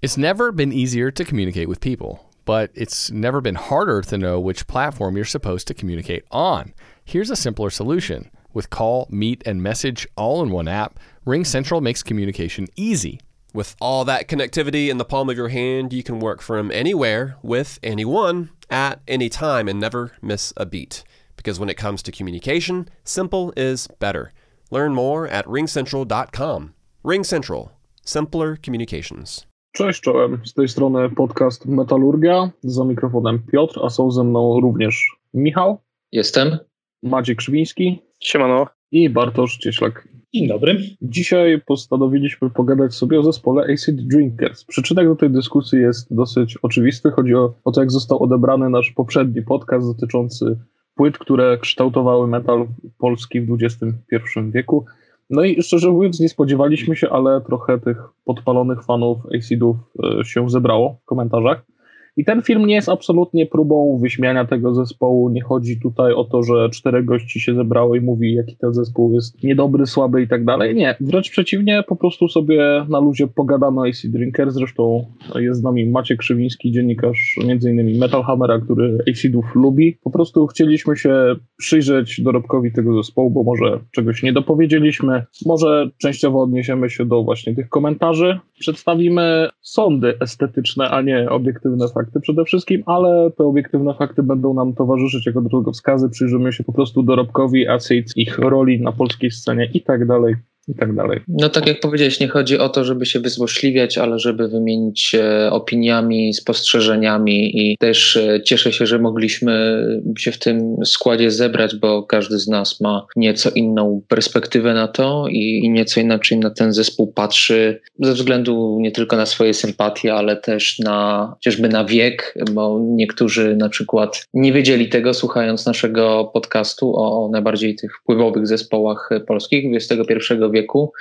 It's never been easier to communicate with people, but it's never been harder to know which platform you're supposed to communicate on. Here's a simpler solution. With call, meet, and message all in one app, RingCentral makes communication easy. With all that connectivity in the palm of your hand, you can work from anywhere with anyone at any time and never miss a beat. Because when it comes to communication, simple is better. Learn more at ringcentral.com. RingCentral. Simpler communications. Cześć, czołem. Z tej strony podcast Metalurgia. Za mikrofonem Piotr, a są ze mną również Michał. Jestem. Maciej Krzywiński. Siemano. I Bartosz Cieślak. Dzień dobry. Dzisiaj postanowiliśmy pogadać sobie o zespole Acid Drinkers. Przyczynek do tej dyskusji jest dosyć oczywisty. Chodzi o, o to, jak został odebrany nasz poprzedni podcast dotyczący płyt, które kształtowały metal polski w XXI wieku. No i szczerze mówiąc, nie spodziewaliśmy się, ale trochę tych podpalonych fanów Acidów e, się zebrało w komentarzach. I ten film nie jest absolutnie próbą wyśmiania tego zespołu. Nie chodzi tutaj o to, że czterech gości się zebrało i mówi, jaki ten zespół jest niedobry, słaby i tak dalej. Nie, wręcz przeciwnie, po prostu sobie na luzie pogadamy o AC Drinker. Zresztą jest z nami Maciek Krzywiński, dziennikarz m.in. Metal Hammera, który Acidów lubi. Po prostu chcieliśmy się przyjrzeć dorobkowi tego zespołu, bo może czegoś nie dopowiedzieliśmy, może częściowo odniesiemy się do właśnie tych komentarzy. Przedstawimy sądy estetyczne, a nie obiektywne fakty fakty przede wszystkim, ale te obiektywne fakty będą nam towarzyszyć jako drogowskazy. Przyjrzymy się po prostu dorobkowi Acid, ich roli na polskiej scenie i tak dalej i tak dalej. No tak jak powiedziałeś, nie chodzi o to, żeby się wyzłośliwiać, ale żeby wymienić się opiniami, spostrzeżeniami i też e, cieszę się, że mogliśmy się w tym składzie zebrać, bo każdy z nas ma nieco inną perspektywę na to i, nieco inaczej na ten zespół patrzy ze względu nie tylko na swoje sympatie, ale też na chociażby na wiek, bo niektórzy na przykład nie wiedzieli tego słuchając naszego podcastu o najbardziej tych wpływowych zespołach polskich XXI wieku wieku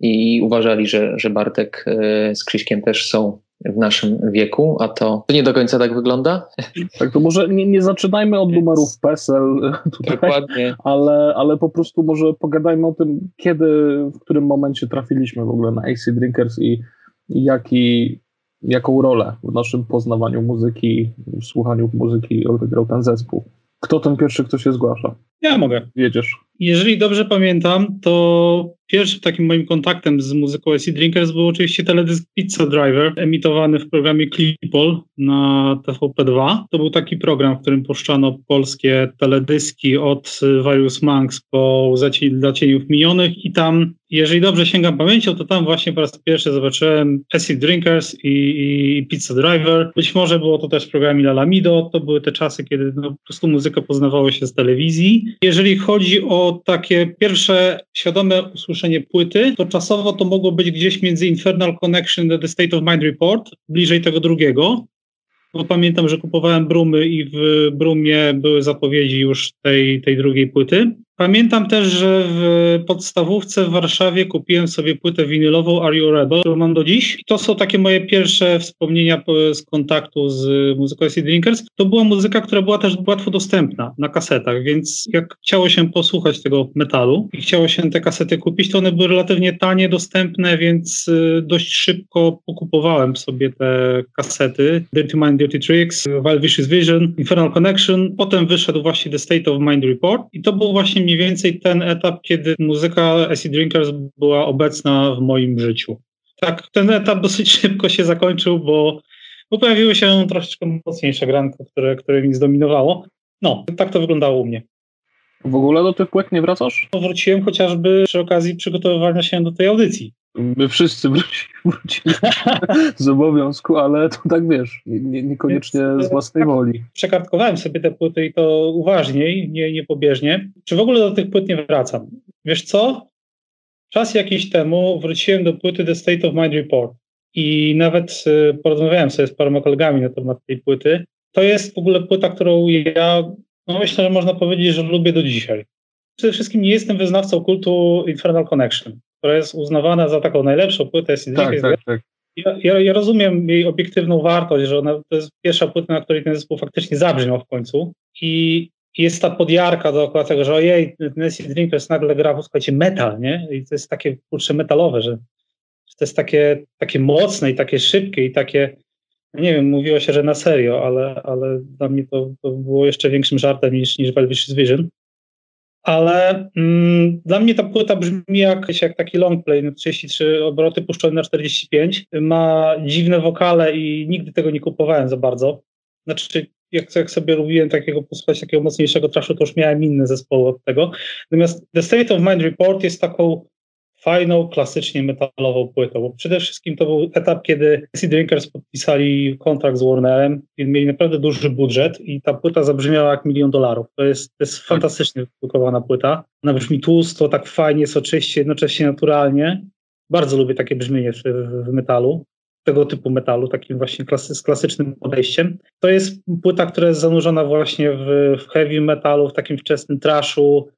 i uważali, że, że Bartek e, z Krzyśkiem też są w naszym wieku, a to, to nie do końca tak wygląda. Tak, to może nie, nie zaczynajmy od numerów PESEL tutaj, Dokładnie. Ale, ale po prostu może pogadajmy o tym, kiedy, w którym momencie trafiliśmy w ogóle na AC Drinkers i, i jaki, jaką rolę w naszym poznawaniu muzyki, w słuchaniu muzyki odegrał ten zespół. Kto ten pierwszy, kto się zgłasza? Ja mogę. Wiedziesz. Jeżeli dobrze pamiętam, to pierwszym takim moim kontaktem z muzyką AC Drinkers był oczywiście teledysk Pizza Driver, emitowany w programie Clipol na TVP2. To był taki program, w którym puszczano polskie teledyski od Various Monks po Dla Cieniów Minionych i tam, jeżeli dobrze sięgam pamięcią, to tam właśnie po raz pierwszy zobaczyłem Acid Drinkers i, i Pizza Driver. Być może było to też w programie Lalamido. To były te czasy, kiedy no, po prostu muzyka poznawało się z telewizji. Jeżeli chodzi o takie pierwsze świadome usłyszenie płyty, to czasowo to mogło być gdzieś między Infernal Connection a The State of Mind Report, bliżej tego drugiego. Bo pamiętam, że kupowałem Brumy i w Brumie były zapowiedzi już tej, tej drugiej płyty. Pamiętam też, że w podstawówce w Warszawie kupiłem sobie płytę winylową Are You Rebel, którą mam do dziś. I to są takie moje pierwsze wspomnienia z kontaktu z muzyką Acid Drinkers. To była muzyka, która była też łatwo dostępna na kasetach, więc jak chciało się posłuchać tego metalu i chciało się te kasety kupić, to one były relatywnie tanie, dostępne, więc y, dość szybko pokupowałem sobie te kasety. Dirty Mind, Dirty Tricks, Wild Vicious Vision, Infernal Connection. Potem wyszedł właśnie The State of Mind Report i to był właśnie mniej więcej ten etap, kiedy muzyka Acid Drinkers była obecna w moim życiu. Tak, ten etap dosyć szybko się zakończył, bo, bo pojawiły się troszeczkę mocniejsze granko, które, które mi zdominowało. No, tak to wyglądało u mnie. W ogóle do tych płyt nie wracasz? Wróciłem chociażby przy okazji przygotowywania się do tej audycji. My wszyscy wrócili, wrócili z obowiązku, ale to tak wiesz, nie, niekoniecznie Więc, z własnej tak, woli. Przekartkowałem sobie te płyty i to uważniej, nie, nie pobieżnie. Czy w ogóle do tych płyt nie wracam? Wiesz co? Czas jakiś temu wróciłem do płyty The State of Mind Report i nawet y, porozmawiałem sobie z paroma kolegami na temat tej płyty. To jest w ogóle płyta, którą ja no myślę, że można powiedzieć, że lubię do dzisiaj. Przede wszystkim nie jestem wyznawcą kultu Infernal Connection która jest uznawana za taką najlepszą płytę CD. Tak, tak, tak. Ja, ja, ja, rozumiem jej obiektywną wartość, że ona to jest pierwsza płyta, na której ten zespół faktycznie zabrzmiał w końcu. I jest ta podjarka dookoła tego, że ojej, Nancy Drinkers nagle gra, słuchajcie, metal, nie? I to jest takie kurczę metalowe, że to jest takie, takie mocne i takie szybkie i takie, nie wiem, mówiło się, że na serio, ale, ale dla mnie to, to było jeszcze większym żartem niż, niż Velvicious Vision. Ale mm, dla mnie ta płyta brzmi jak, jak taki long play, no 33 obroty puszczone na 45. Ma dziwne wokale i nigdy tego nie kupowałem za bardzo. Znaczy, jak, jak sobie lubiłem takiego posłuchać takiego mocniejszego traszu, to już miałem inne zespoły od tego. Natomiast The State of Mind Report jest taką fajną, klasycznie metalową płytą, bo przede wszystkim to był etap, kiedy Sea Drinkers podpisali kontrakt z Warnerem mieli naprawdę duży budżet i ta płyta zabrzmiała jak milion dolarów. To jest, to jest fantastycznie wyprodukowana płyta. Ona brzmi tłusto, tak fajnie, soczyście, jednocześnie naturalnie. Bardzo lubię takie brzmienie w, w, w metalu tego typu metalu, takim właśnie klasy, z klasycznym podejściem. To jest płyta, która jest zanurzona właśnie w, w heavy metalu, w takim wczesnym trashu,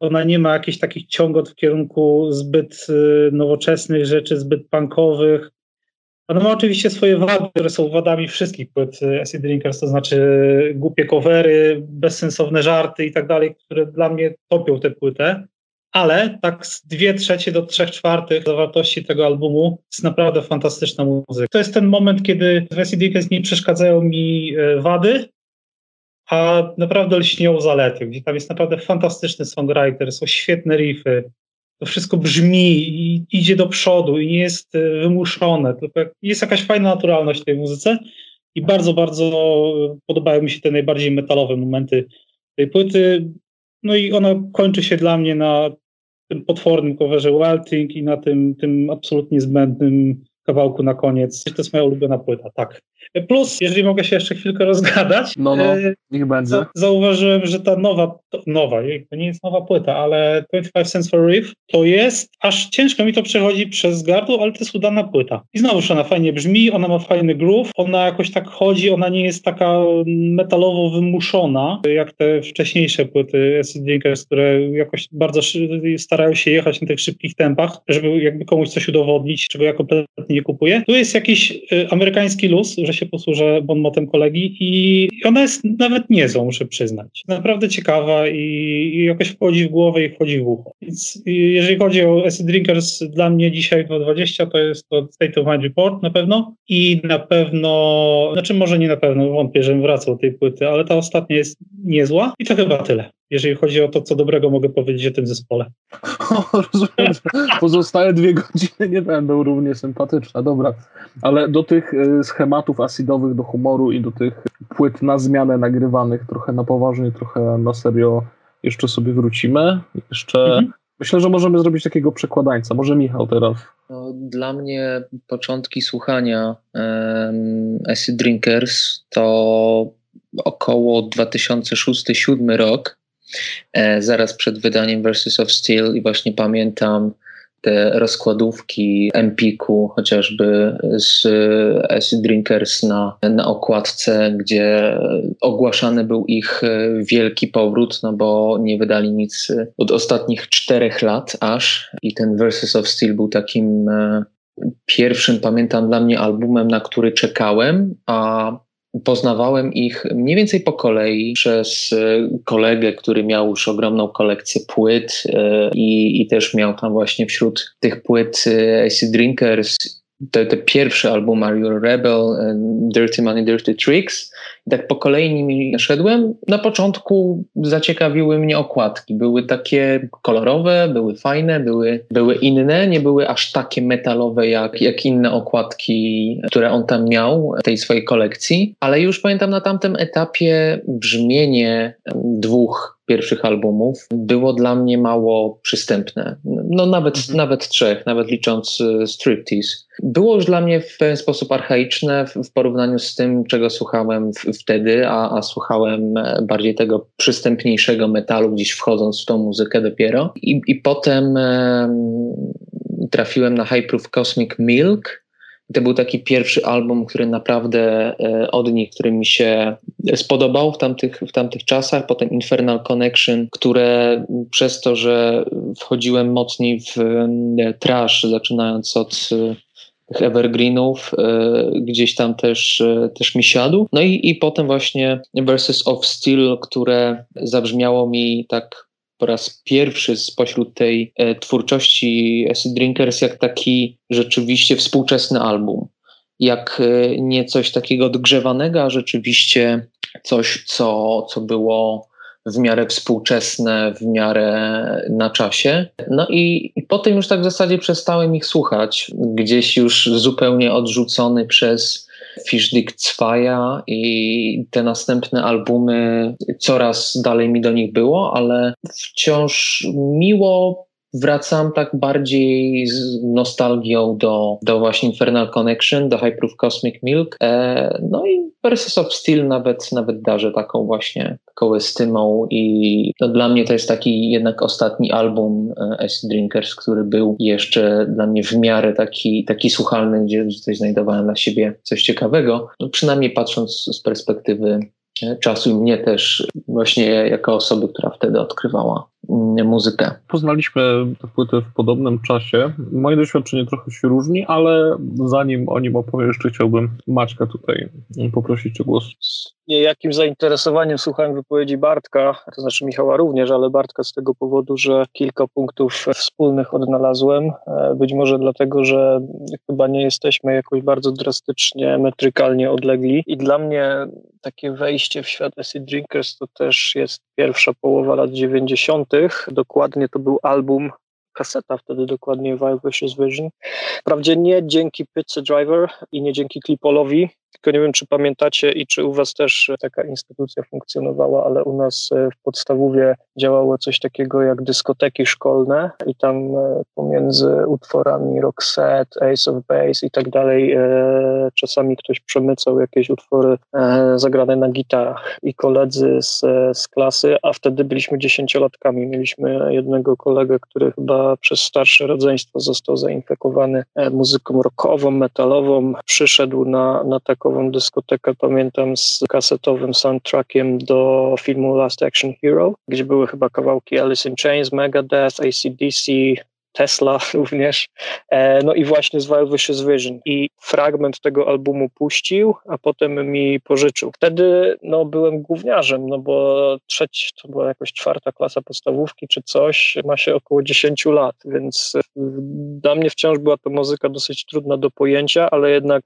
ona nie ma jakichś takich ciągot w kierunku zbyt y, nowoczesnych rzeczy, zbyt punkowych. Ona ma oczywiście swoje wady, które są wadami wszystkich płyt y, Acid Drinkers, to znaczy głupie covery, bezsensowne żarty i tak dalej, które dla mnie topią tę płytę. Ale tak z dwie trzecie do trzech czwartych zawartości tego albumu jest naprawdę fantastyczna muzyka. To jest ten moment, kiedy w Acid Drinkers nie przeszkadzają mi y, wady, a naprawdę lśnią zalety, gdzie tam jest naprawdę fantastyczny songwriter, są świetne riffy, to wszystko brzmi i idzie do przodu i nie jest e, wymuszone, tylko jest jakaś fajna naturalność w tej muzyce i bardzo, bardzo podobają mi się te najbardziej metalowe momenty tej płyty. No i ona kończy się dla mnie na tym potwornym coverze Welting i na tym, tym absolutnie zbędnym kawałku na koniec. To jest moja ulubiona płyta, tak. Plus, jeżeli mogę się jeszcze chwilkę rozgadać, no, no, e, niech będzie. zauważyłem, że ta nowa, to, nowa, to nie jest nowa płyta, ale 25 Cents for Riff, to jest, aż ciężko mi to przechodzi przez gardło, ale to jest udana płyta. I znowuż ona fajnie brzmi, ona ma fajny groove, ona jakoś tak chodzi, ona nie jest taka metalowo wymuszona, jak te wcześniejsze płyty Acid Drinkers, które jakoś bardzo starają się jechać na tych szybkich tempach, żeby jakby komuś coś udowodnić, czego ja kompletnie nie kupuję. Tu jest jakiś y, amerykański luz, że się posłużę bonmotem kolegi i ona jest nawet niezłą, muszę przyznać. Naprawdę ciekawa i, i jakoś wchodzi w głowę i wchodzi w ucho. Więc jeżeli chodzi o Acid Drinkers, dla mnie dzisiaj 2020 to jest to State of Mind Report na pewno i na pewno, znaczy może nie na pewno, wątpię, żebym wracał do tej płyty, ale ta ostatnia jest niezła i to chyba tyle jeżeli chodzi o to, co dobrego mogę powiedzieć o tym zespole. O, rozumiem, pozostałe dwie godziny nie będą równie sympatyczne, dobra. Ale do tych y, schematów acidowych, do humoru i do tych płyt na zmianę nagrywanych trochę na poważnie, trochę na serio jeszcze sobie wrócimy. Jeszcze mhm. myślę, że możemy zrobić takiego przekładańca. Może Michał teraz. No, dla mnie początki słuchania um, Acid Drinkers to około 2006-2007 rok zaraz przed wydaniem Versus of Steel i właśnie pamiętam te rozkładówki Empiku, chociażby z Acid Drinkers na, na okładce, gdzie ogłaszany był ich wielki powrót, no bo nie wydali nic od ostatnich czterech lat aż. I ten Versus of Steel był takim e, pierwszym, pamiętam, dla mnie albumem, na który czekałem, a Poznawałem ich mniej więcej po kolei przez e, kolegę, który miał już ogromną kolekcję płyt e, i, i też miał tam właśnie wśród tych płyt e, AC Drinkers te, te pierwsze album Are You Rebel, Dirty Money, Dirty Tricks. I tak po kolei nimi szedłem. Na początku zaciekawiły mnie okładki. Były takie kolorowe, były fajne, były, były inne, nie były aż takie metalowe jak, jak inne okładki, które on tam miał w tej swojej kolekcji. Ale już pamiętam na tamtym etapie brzmienie dwóch pierwszych albumów było dla mnie mało przystępne. No nawet, mhm. nawet trzech, nawet licząc y, Striptease. Było już dla mnie w pewien sposób archaiczne w, w porównaniu z tym, czego słuchałem w, wtedy, a, a, słuchałem e, bardziej tego przystępniejszego metalu, gdzieś wchodząc w tą muzykę dopiero. I, i potem e, trafiłem na Hyproof Cosmic Milk, to był taki pierwszy album, który naprawdę e, od nich, który mi się spodobał w tamtych, w tamtych czasach. Potem Infernal Connection, które przez to, że wchodziłem mocniej w e, trash, zaczynając od e, tych evergreenów, gdzieś tam też, też mi siadł. No i, i potem właśnie Versus of Steel, które zabrzmiało mi tak po raz pierwszy spośród tej e, twórczości Acid Drinkers jak taki rzeczywiście współczesny album. Jak e, nie coś takiego odgrzewanego, a rzeczywiście coś, co, co było w miarę współczesne, w miarę na czasie. No i, i potem już tak w zasadzie przestałem ich słuchać. Gdzieś już zupełnie odrzucony przez Fischdick Zweier i te następne albumy coraz dalej mi do nich było, ale wciąż miło wracam tak bardziej z nostalgią do, do właśnie Infernal Connection, do Hyperproof Cosmic Milk. E, no i Versus of Steel nawet, nawet darzę taką właśnie kołystymą i no, dla mnie to jest taki jednak ostatni album e, Acid Drinkers, który był jeszcze dla mnie w miarę taki, taki słuchalny, gdzie coś znajdowałem dla siebie coś ciekawego. No, przynajmniej patrząc z perspektywy e, czasu i mnie też właśnie jako osoby, która wtedy odkrywała muzykę. Poznaliśmy tę płytę w podobnym czasie. Moje doświadczenie trochę się różni, ale zanim o nim opowiem, jeszcze chciałbym Maćka tutaj poprosić o głos niejakim zainteresowaniem słuchałem wypowiedzi Bartka, to znaczy Michała również, ale Bartka z tego powodu, że kilka punktów wspólnych odnalazłem. E, być może dlatego, że chyba nie jesteśmy jakoś bardzo drastycznie, metrykalnie odlegli. I dla mnie takie wejście w świat Acid Drinkers to też jest pierwsza połowa lat 90. Dokładnie to był album kaseta wtedy dokładnie Vicious Vision. Wprawdzie nie dzięki Pizza Driver i nie dzięki Clipolowi, tylko nie wiem, czy pamiętacie i czy u Was też taka instytucja funkcjonowała, ale u nas e, w podstawówie działało coś takiego jak dyskoteki szkolne i tam e, pomiędzy utworami Roxette, Ace of Base i tak dalej e, czasami ktoś przemycał jakieś utwory zagrane na gitarach i koledzy z, z klasy, a wtedy byliśmy dziesięciolatkami. Mieliśmy jednego kolegę, który chyba przez starsze rodzeństwo został zainfekowany muzyką rockową, metalową, przyszedł na, na taką rockową dyskotekę, pamiętam, z kasetowym soundtrackiem do filmu Last Action Hero, gdzie były chyba kawałki Alice in Chains, Megadeth, ACDC, Tesla również, e, no i właśnie z Wild Vicious Vision. I fragment tego albumu puścił, a potem mi pożyczył. Wtedy no, byłem gówniarzem, no bo trzeć, to była jakoś czwarta klasa podstawówki czy coś, ma się około 10 lat, więc dla mnie wciąż była to muzyka dosyć trudna do pojęcia, ale jednak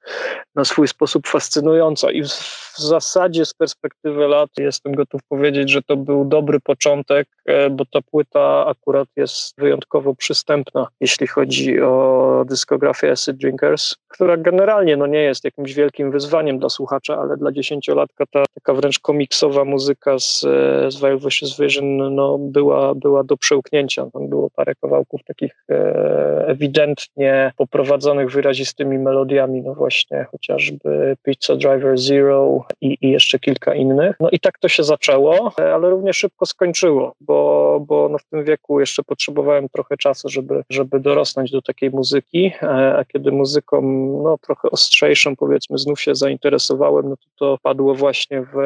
na swój sposób fascynująca. I w zasadzie z perspektywy lat jestem gotów powiedzieć, że to był dobry początek, e, bo ta płyta akurat jest wyjątkowo przystępna, jeśli chodzi o dyskografię Acid Drinkers, która generalnie no, nie jest jakimś wielkim wyzwaniem dla słuchacza, ale dla dziesięciolatka ta taka wręcz komiksowa muzyka z, z Wild Vision no, była, była do przełknięcia. Tam było parę kawałków takich e, ewidentnie poprowadzonych wyrazistymi melodiami, no właśnie chociażby Pizza Driver Zero i, i jeszcze kilka innych. No i tak to się zaczęło, e, ale również szybko skończyło, bo, bo no w tym wieku jeszcze potrzebowałem trochę czasu, żeby, żeby dorosnąć do takiej muzyki, e, a kiedy muzyką no, trochę ostrzejszą powiedzmy znów się zainteresowałem, no to to padło właśnie w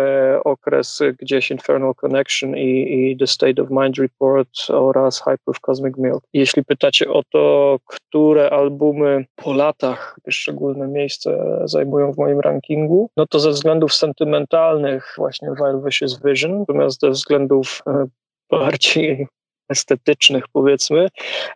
okres gdzieś Infernal Connection i, i The State of Mind Report oraz Hyper of Cosmic Milk. Jeśli pytacie o to, które albumy po latach szczególne miejsce zajmują w moim rankingu, no to ze względów sentymentalnych właśnie Wild Vision, natomiast ze względów e, bardziej estetycznych powiedzmy,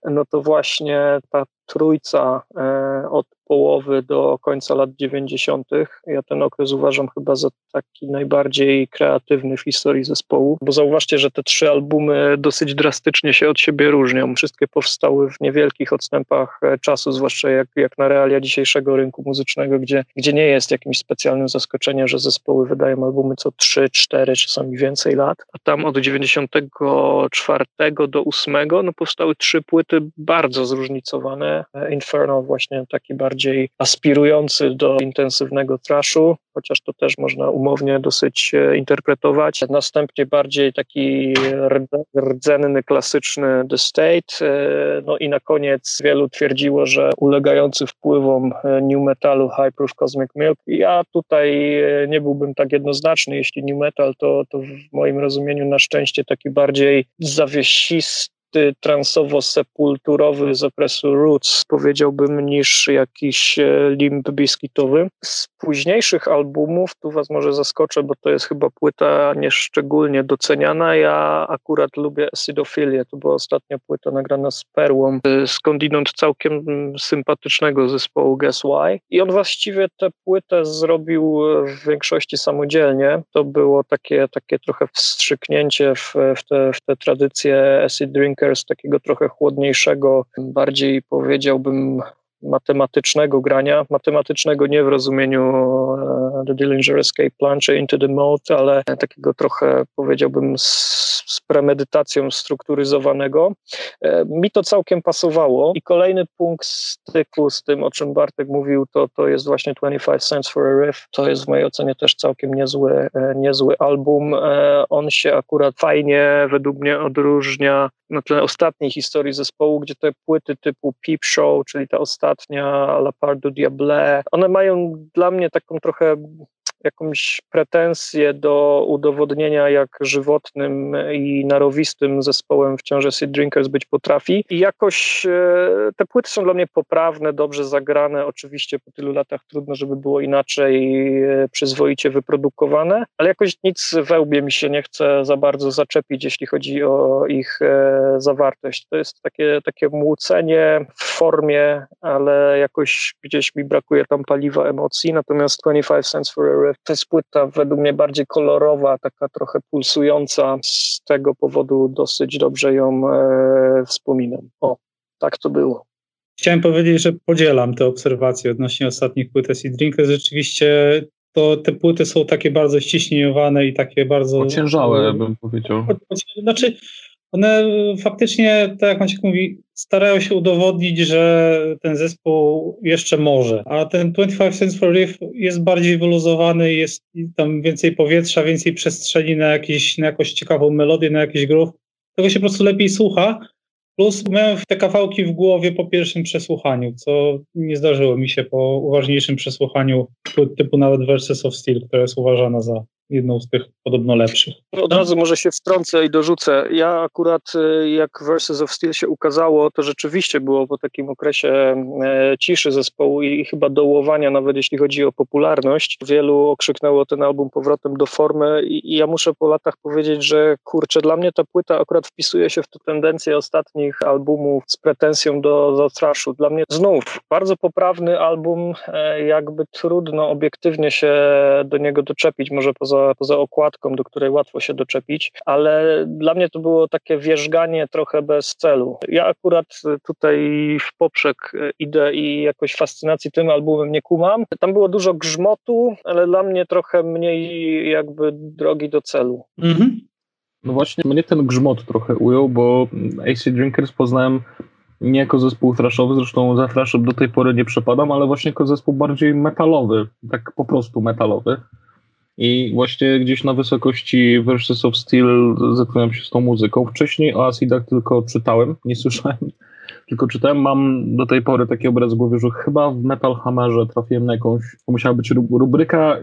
no to właśnie ta trójca e, od połowy do końca lat 90. Ja ten okres uważam chyba za taki najbardziej kreatywny w historii zespołu, bo zauważcie, że te trzy albumy dosyć drastycznie się od siebie różnią. Wszystkie powstały w niewielkich odstępach e, czasu, zwłaszcza jak, jak na realia dzisiejszego rynku muzycznego, gdzie, gdzie nie jest jakimś specjalnym zaskoczeniem, że zespoły wydają albumy co 3, 4, czasami więcej lat, a tam od 94 do 8 no powstały trzy płyty bardzo zróżnicowane. Infernal właśnie taki bardziej aspirujący do intensywnego thrashu, chociaż to też można umownie dosyć e, interpretować. Następnie bardziej taki rdzenny, klasyczny The State. E, no i na koniec wielu twierdziło, że ulegający wpływom e, new metalu High Proof Cosmic Milk. Ja tutaj nie byłbym tak jednoznaczny. Jeśli new metal, to, to w moim rozumieniu na szczęście taki bardziej zawiesisty, transowo-sepulturowy z okresu Roots, powiedziałbym, niż jakiś e, limb biskitowy. Z późniejszych albumów, tu was może zaskoczę, bo to jest chyba płyta nieszczególnie doceniana. Ja akurat lubię Acidophilię, to była ostatnia płyta nagrana z Perłą, skądinąd całkiem sympatycznego zespołu Guess Why. I on właściwie tę płytę zrobił w większości samodzielnie. To było takie, takie trochę wstrzyknięcie w, w, te, w te tradycje Acid Drinkers, takiego trochę chłodniejszego, bardziej powiedziałbym matematycznego grania, matematycznego nie w rozumieniu e, The Dillinger Escape Plan czy Into the Mode, ale takiego trochę powiedziałbym z, z premedytacją strukturyzowanego. E, mi to całkiem pasowało i kolejny punkt styku z tym, o czym Bartek mówił, to, to jest właśnie 25 Cents for a Riff. To jest w mojej ocenie też całkiem niezły, e, niezły album. On się akurat fajnie według mnie odróżnia na tle ostatniej historii zespołu, gdzie te płyty typu Peep Show, czyli ta ostatnia La Part du Diable, one mają dla mnie taką trochę jakąś pretensję do udowodnienia, jak żywotnym i narowistym zespołem wciąż Acid Drinkers być potrafi. I jakoś e, te płyty są dla mnie poprawne, dobrze zagrane. Oczywiście po tylu latach trudno, żeby było inaczej e, przyzwoicie wyprodukowane, ale jakoś nic we łbie mi się nie chce za bardzo zaczepić, jeśli chodzi o ich e, zawartość. To jest takie, takie młócenie w formie, ale jakoś gdzieś mi brakuje tam paliwa emocji. Natomiast 25 Cents for a to jest płyta według mnie bardziej kolorowa, taka trochę pulsująca. Z tego powodu dosyć dobrze ją e, wspominam. O, tak to było. Chciałem powiedzieć, że podzielam te obserwacje odnośnie ostatnich płyt Acid Drinkers. Rzeczywiście to te płyty są takie bardzo ściśnieniowane i takie bardzo... Ociężałe, bym powiedział. Znaczy, one faktycznie, tak jak Maciek mówi, starają się udowodnić, że ten zespół jeszcze może. A ten 25 Cents for Riff jest bardziej wyluzowany, jest tam więcej powietrza, więcej przestrzeni na, jakieś, na jakąś ciekawą melodię, na jakiś groove. Tego się po prostu lepiej słucha. Plus miałem te kawałki w głowie po pierwszym przesłuchaniu, co nie zdarzyło mi się po uważniejszym przesłuchaniu typu nawet Versus of Steel, która jest uważana za jedną z tych podobno lepszych. Od razu może się wtrącę i dorzucę. Ja akurat y, jak Versus of Steel się ukazało, to rzeczywiście było po takim okresie e, ciszy zespołu i chyba dołowania, nawet jeśli chodzi o popularność. Wielu okrzyknęło ten album powrotem do formy i, ja muszę po latach powiedzieć, że kurczę, dla mnie ta płyta akurat wpisuje się w tę tendencję ostatnich albumów z pretensją do, do trashu. Dla mnie znów bardzo poprawny album, e, jakby trudno obiektywnie się do niego doczepić, może poza poza, poza okładką, do której łatwo się doczepić, ale dla mnie to było takie wierzganie trochę bez celu. Ja akurat tutaj w poprzek idę i jakoś fascynacji tym albumem nie kumam. Tam było dużo grzmotu, ale dla mnie trochę mniej jakby drogi do celu. Mhm. No właśnie, mnie ten grzmot trochę ujął, bo AC Drinkers poznałem nie jako zespół thrashowy, zresztą za thrashem do tej pory nie przepadam, ale właśnie jako zespół bardziej metalowy, tak po prostu metalowy. I właśnie gdzieś na wysokości Versus of Steel zetknąłem się z tą muzyką. Wcześniej o Acidach tylko czytałem, nie słyszałem, tylko czytałem. Mam do tej pory taki obraz w głowie, że chyba w Metal Hammerze trafiłem na jakąś, to musiała być rubryka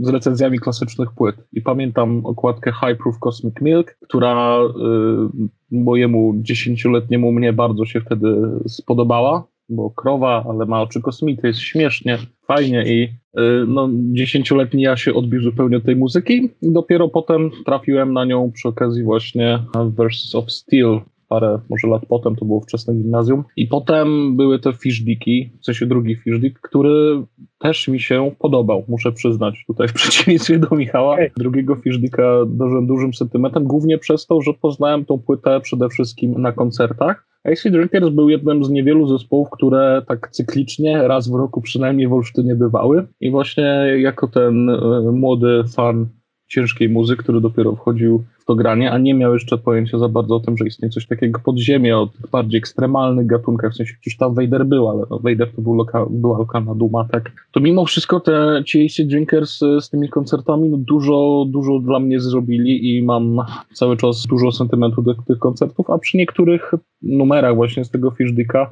z recenzjami klasycznych płyt. I pamiętam okładkę High Proof Cosmic Milk, która y, mojemu dziesięcioletniemu mnie bardzo się wtedy spodobała bo krowa, ale ma oczy kosmity, jest śmiesznie, fajnie i no, dziesięcioletni ja się odbił zupełnie od tej muzyki. I dopiero potem trafiłem na nią przy okazji właśnie Versus of Steel, parę może lat potem, to było wczesne gimnazjum. I potem były te fishdiki, w sensie drugi fishdik, który też mi się podobał, muszę przyznać, tutaj w przeciwieństwie do Michała. Drugiego fishdika dożyłem dużym sentymentem, głównie przez to, że poznałem tą płytę przede wszystkim na koncertach. AC Drinkers był jednym z niewielu zespołów, które tak cyklicznie, raz w roku przynajmniej w Olsztynie bywały. I właśnie jako ten e, młody fan ciężkiej muzyki, który dopiero wchodził to granie, a nie miał jeszcze pojęcia za bardzo o tym, że istnieje coś takiego podziemie, o tych bardziej ekstremalnych gatunkach, w sensie gdzieś tam Vader był, ale no Vader to był loka, była lokalna duma, tak. To mimo wszystko te ci AC Drinkers e, z tymi koncertami no dużo, dużo dla mnie zrobili i mam cały czas dużo sentymentu do tych koncertów, a przy niektórych numerach właśnie z tego Fishdicka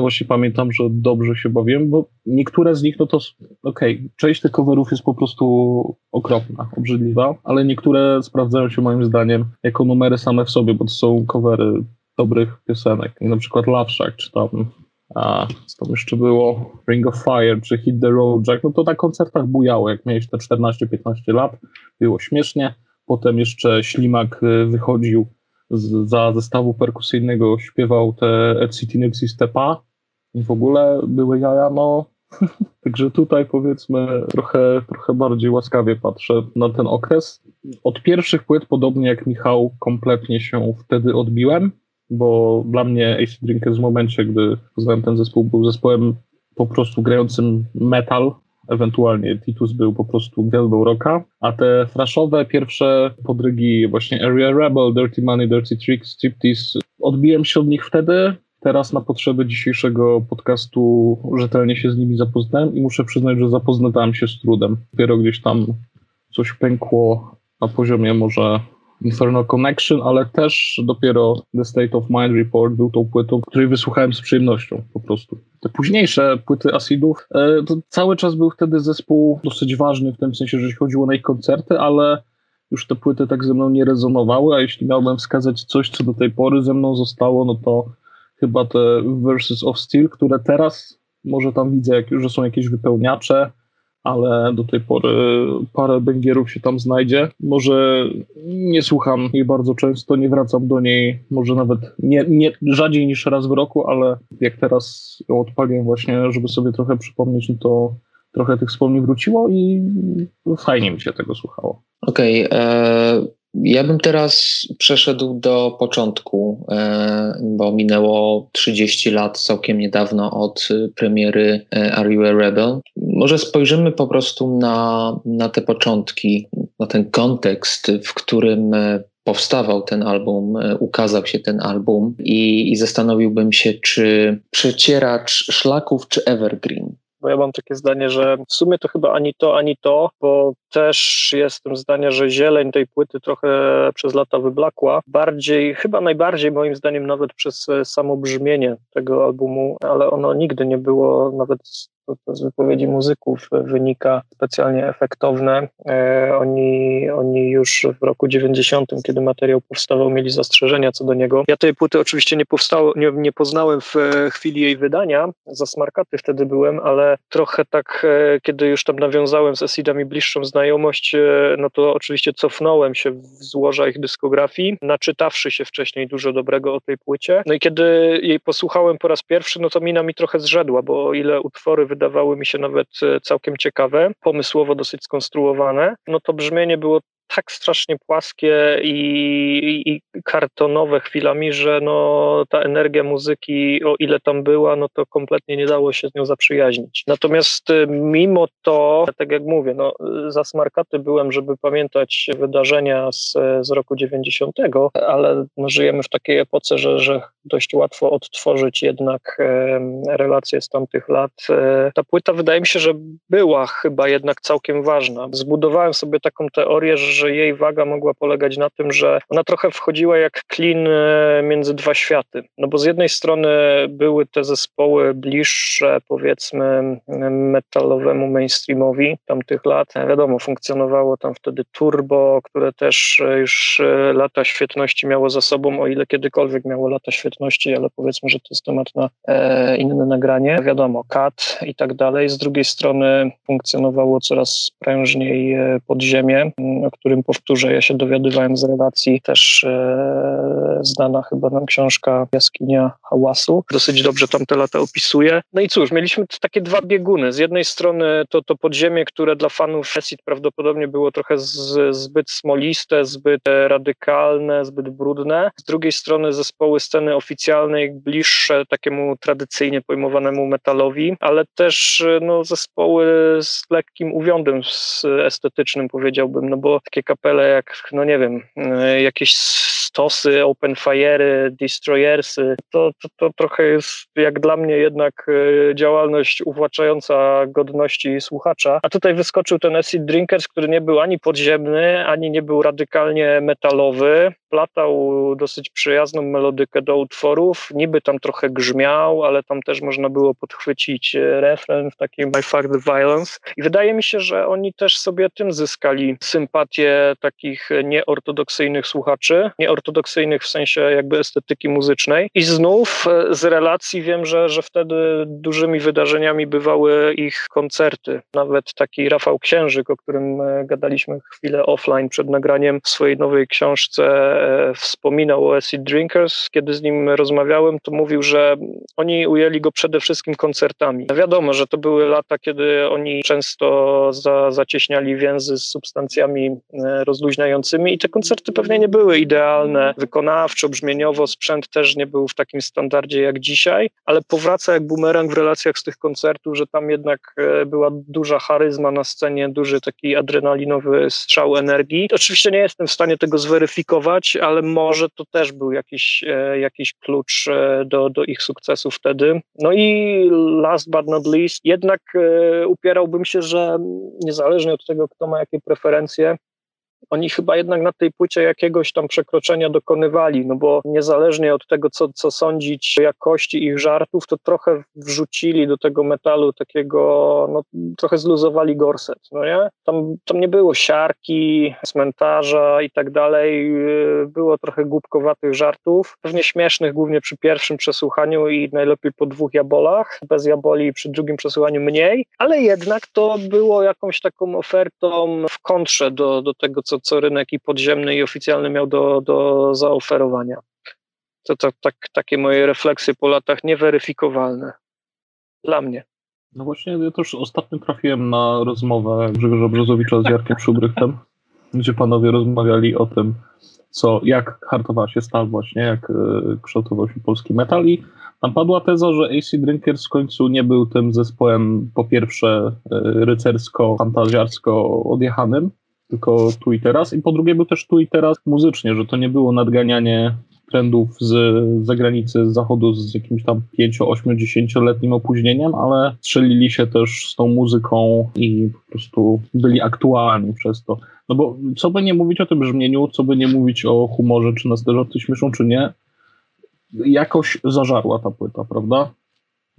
właśnie pamiętam, że dobrze się bawiłem, bo niektóre z nich, no to okej, okay, część tych coverów jest po prostu okropna, obrzydliwa, ale niektóre sprawdzają się moim zdaniem jako numery same w sobie, bo to są covery dobrych piosenek. Na przykład Love Shack, czy tam a co tam jeszcze było, Ring of Fire, czy Hit the Road Jack, no to na koncertach bujało, jak miałeś te 14-15 lat, było śmiesznie, potem jeszcze Ślimak y, wychodził z, za zestawu perkusyjnego, śpiewał te Et City Nipsey Stepa i w ogóle były jaja, no. Także tutaj powiedzmy trochę, trochę bardziej łaskawie patrzę na ten okres. Od pierwszych płyt, podobnie jak Michał, kompletnie się wtedy odbiłem bo dla mnie AC Drinkers w momencie, gdy poznałem ten zespół, był zespołem po prostu grającym metal, ewentualnie Titus był po prostu gwiazdą rocka, a te fraszowe pierwsze podrygi właśnie Area Rebel, Dirty Money, Dirty Tricks, Striptease, odbiłem się od nich wtedy, teraz na potrzeby dzisiejszego podcastu rzetelnie się z nimi zapoznałem i muszę przyznać, że zapoznałem się z trudem. Dopiero gdzieś tam coś pękło na poziomie może Inferno Connection, ale też dopiero The State of Mind Report był tą płytą, której wysłuchałem z przyjemnością po prostu. Te późniejsze płyty Acidów, e, to cały czas był wtedy zespół dosyć ważny w tym sensie, że chodziło na ich koncerty, ale już te płyty tak ze mną nie rezonowały, a jeśli miałbym wskazać coś, co do tej pory ze mną zostało, no to chyba te Verses of Steel, które teraz może tam widzę, że są jakieś wypełniacze, ale do tej pory parę bęgierów się tam znajdzie. Może nie słucham jej bardzo często, nie wracam do niej, może nawet nie, nie rzadziej niż raz w roku, ale jak teraz ją odpaliłem właśnie, żeby sobie trochę przypomnieć, no to trochę tych wspomnień wróciło i fajnie mi się tego słuchało. Okej, okay, e, ja bym teraz przeszedł do początku, e, bo minęło 30 lat całkiem niedawno od premiery e, Are You a Rebel? Może spojrzymy po prostu na, na te początki, na ten kontekst, w którym e, powstawał ten album, ukazał się ten album i, i zastanowiłbym się, czy przecieracz szlaków, czy evergreen bo ja mam takie zdanie, że w sumie to chyba ani to, ani to, bo też jestem zdania, że zieleń tej płyty trochę przez lata wyblakła. Bardziej, chyba najbardziej moim zdaniem nawet przez samo brzmienie tego albumu, ale ono nigdy nie było nawet to z wypowiedzi muzyków wynika specjalnie efektowne. E, oni, oni już w roku 90, kiedy materiał powstawał, mieli zastrzeżenia co do niego. Ja tej płyty oczywiście nie, powstało, nie, nie poznałem w chwili jej wydania, za smarkaty wtedy byłem, ale trochę tak, e, kiedy już tam nawiązałem z Esidami bliższą znajomość, e, no to oczywiście cofnąłem się w złoża ich dyskografii, naczytawszy się wcześniej dużo dobrego o tej płycie. No i kiedy jej posłuchałem po raz pierwszy, no to mina mi trochę zrzedła, bo o ile utwory wydawały mi się nawet e, całkiem ciekawe, pomysłowo dosyć skonstruowane, no to brzmienie było tak strasznie płaskie i, i, kartonowe chwilami, że no, ta energia muzyki, o ile tam była, no to kompletnie nie dało się z nią zaprzyjaźnić. Natomiast y, mimo to, tak jak mówię, no, za smarkaty byłem, żeby pamiętać wydarzenia z, z roku 90, ale no, żyjemy w takiej epoce, że, że dość łatwo odtworzyć jednak e, relacje z tamtych lat. E, ta płyta wydaje mi się, że była chyba jednak całkiem ważna. Zbudowałem sobie taką teorię, że że jej waga mogła polegać na tym, że ona trochę wchodziła jak klin e, między dwa światy. No bo z jednej strony były te zespoły bliższe, powiedzmy, metalowemu mainstreamowi tamtych lat. E, wiadomo, funkcjonowało tam wtedy Turbo, które też e, już lata świetności miało za sobą, o ile kiedykolwiek miało lata świetności, ale powiedzmy, że to jest temat na e, inne nagranie. Wiadomo, Kat i tak dalej. Z drugiej strony funkcjonowało coraz prężniej podziemie, o którym którym powtórzę, ja się dowiadywałem z relacji też e, znana chyba nam książka Jaskinia Hałasu. Dosyć dobrze tamte lata opisuje. No i cóż, mieliśmy takie dwa bieguny. Z jednej strony to, to podziemie, które dla fanów Acid prawdopodobnie było trochę z, zbyt smoliste, zbyt radykalne, zbyt brudne. Z drugiej strony zespoły sceny oficjalnej bliższe takiemu tradycyjnie pojmowanemu metalowi, ale też no, zespoły z lekkim uwiądem estetycznym powiedziałbym, no bo takie kapele jak, no nie wiem, e, jakieś Stosy, Open Fire'y, Destroyersy. To, to, to trochę jest jak dla mnie jednak e, działalność uwłaczająca godności słuchacza. A tutaj wyskoczył ten Acid Drinkers, który nie był ani podziemny, ani nie był radykalnie metalowy. Platał dosyć przyjazną melodykę do utworów. Niby tam trochę grzmiał, ale tam też można było podchwycić e, refren w takim My Fuck the Violence. I wydaje mi się, że oni też sobie tym zyskali sympatię takich nieortodoksyjnych słuchaczy. Nieortodoksyjnych w sensie jakby estetyki muzycznej. I znów e, z relacji wiem, że, że wtedy dużymi wydarzeniami bywały ich koncerty. Nawet taki Rafał Księżyk, o którym e, gadaliśmy chwilę offline przed nagraniem swojej nowej książce, e, wspominał o Acid Drinkers. Kiedy z nim rozmawiałem, to mówił, że oni ujęli go przede wszystkim koncertami. Wiadomo, że to były lata, kiedy oni często za, zacieśniali więzy z substancjami rozluźniającymi i te koncerty pewnie nie były idealne wykonawczo, brzmieniowo, sprzęt też nie był w takim standardzie jak dzisiaj, ale powraca jak bumerang w relacjach z tych koncertów, że tam jednak e, była duża charyzma na scenie, duży taki adrenalinowy strzał energii. Oczywiście nie jestem w stanie tego zweryfikować, ale może to też był jakiś, e, jakiś klucz e, do, do ich sukcesu wtedy. No i last but not least, jednak upierałbym się, że niezależnie od tego, kto ma jakie preferencje, oni chyba jednak na tej płycie jakiegoś tam przekroczenia dokonywali, no bo niezależnie od tego, co, co sądzić jakości ich żartów, to trochę wrzucili do tego metalu takiego, no trochę zluzowali gorset, no nie? Tam, tam nie było siarki, cmentarza i tak dalej, było trochę głupkowatych żartów, pewnie śmiesznych głównie przy pierwszym przesłuchaniu i najlepiej po dwóch jabolach, bez jaboli przy drugim przesłuchaniu mniej, ale jednak to było jakąś taką ofertą w kontrze do, do tego, co, co rynek i podziemny i oficjalny miał do, do zaoferowania. To, to tak, takie moje refleksje po latach nieweryfikowalne. Dla mnie. No właśnie, ja też ostatnio trafiłem na rozmowę Grzegorza Brzozowicza z Jarkiem Szubrychtem, gdzie panowie rozmawiali o tym, co, jak hartowała się stal właśnie, jak y, kształtował się polski metal i tam padła teza, że AC Drinkers w końcu nie był tym zespołem po pierwsze y, rycersko-fantazjarsko odjechanym, tylko tu i teraz. I po drugie był też tu i teraz muzycznie, że to nie było nadganianie trendów z zagranicy, z zachodu z jakimś tam 5, 8, 10-letnim opóźnieniem, ale strzelili się też z tą muzyką i po prostu byli aktualni przez to. No bo co by nie mówić o tym brzmieniu, co by nie mówić o humorze, czy nas te żarty śmieszą, czy nie, jakoś zażarła ta płyta, prawda?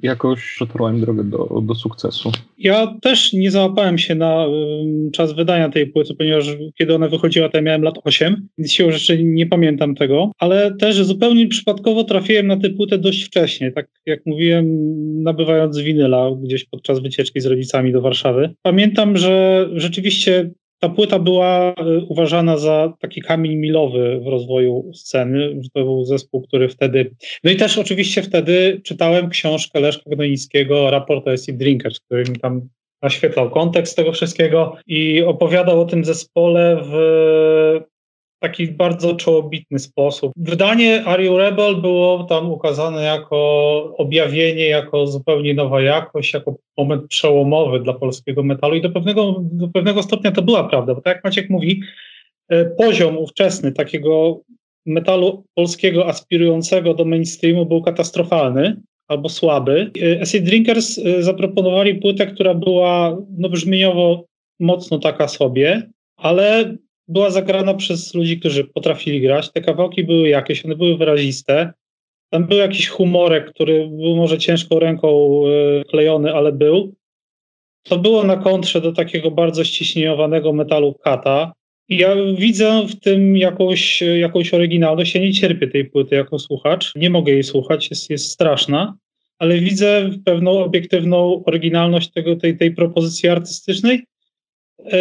Jakoś przetarłem drogę do, do sukcesu. Ja też nie załapałem się na um, czas wydania tej płyty, ponieważ kiedy ona wychodziła, to ja miałem lat 8, więc się rzeczy nie pamiętam tego, ale też zupełnie przypadkowo trafiłem na tę płytę dość wcześnie, tak jak mówiłem, nabywając winyla gdzieś podczas wycieczki z rodzicami do Warszawy. Pamiętam, że rzeczywiście ta płyta była e, uważana za taki kamień milowy w rozwoju sceny, to był zespół, który wtedy... No i też oczywiście wtedy czytałem książkę Leszka Gnonickiego, Raport o Acid Drinkers, który mi tam naświetlał kontekst tego wszystkiego i opowiadał o tym zespole w taki bardzo czołobitny sposób. Wydanie Are You Rebel było tam ukazane jako objawienie, jako zupełnie nowa jakość, jako moment przełomowy dla polskiego metalu i do pewnego, do pewnego stopnia to była prawda, bo tak jak Maciek mówi, e, poziom ówczesny takiego metalu polskiego aspirującego do mainstreamu był katastrofalny albo słaby. E, Acid Drinkers e, zaproponowali płytę, która była no, brzmieniowo mocno taka sobie, ale była zagrana przez ludzi, którzy potrafili grać. Te kawałki były jakieś, one były wyraziste. Tam był jakiś humorek, który był może ciężką ręką e, klejony, ale był. To było na kontrze do takiego bardzo ściśnieniowanego metalu kata. Ja widzę w tym jakąś, jakąś oryginalność. Ja nie cierpię tej płyty jako słuchacz. Nie mogę jej słuchać, jest, jest straszna, ale widzę pewną obiektywną oryginalność tego, tej, tej propozycji artystycznej. E,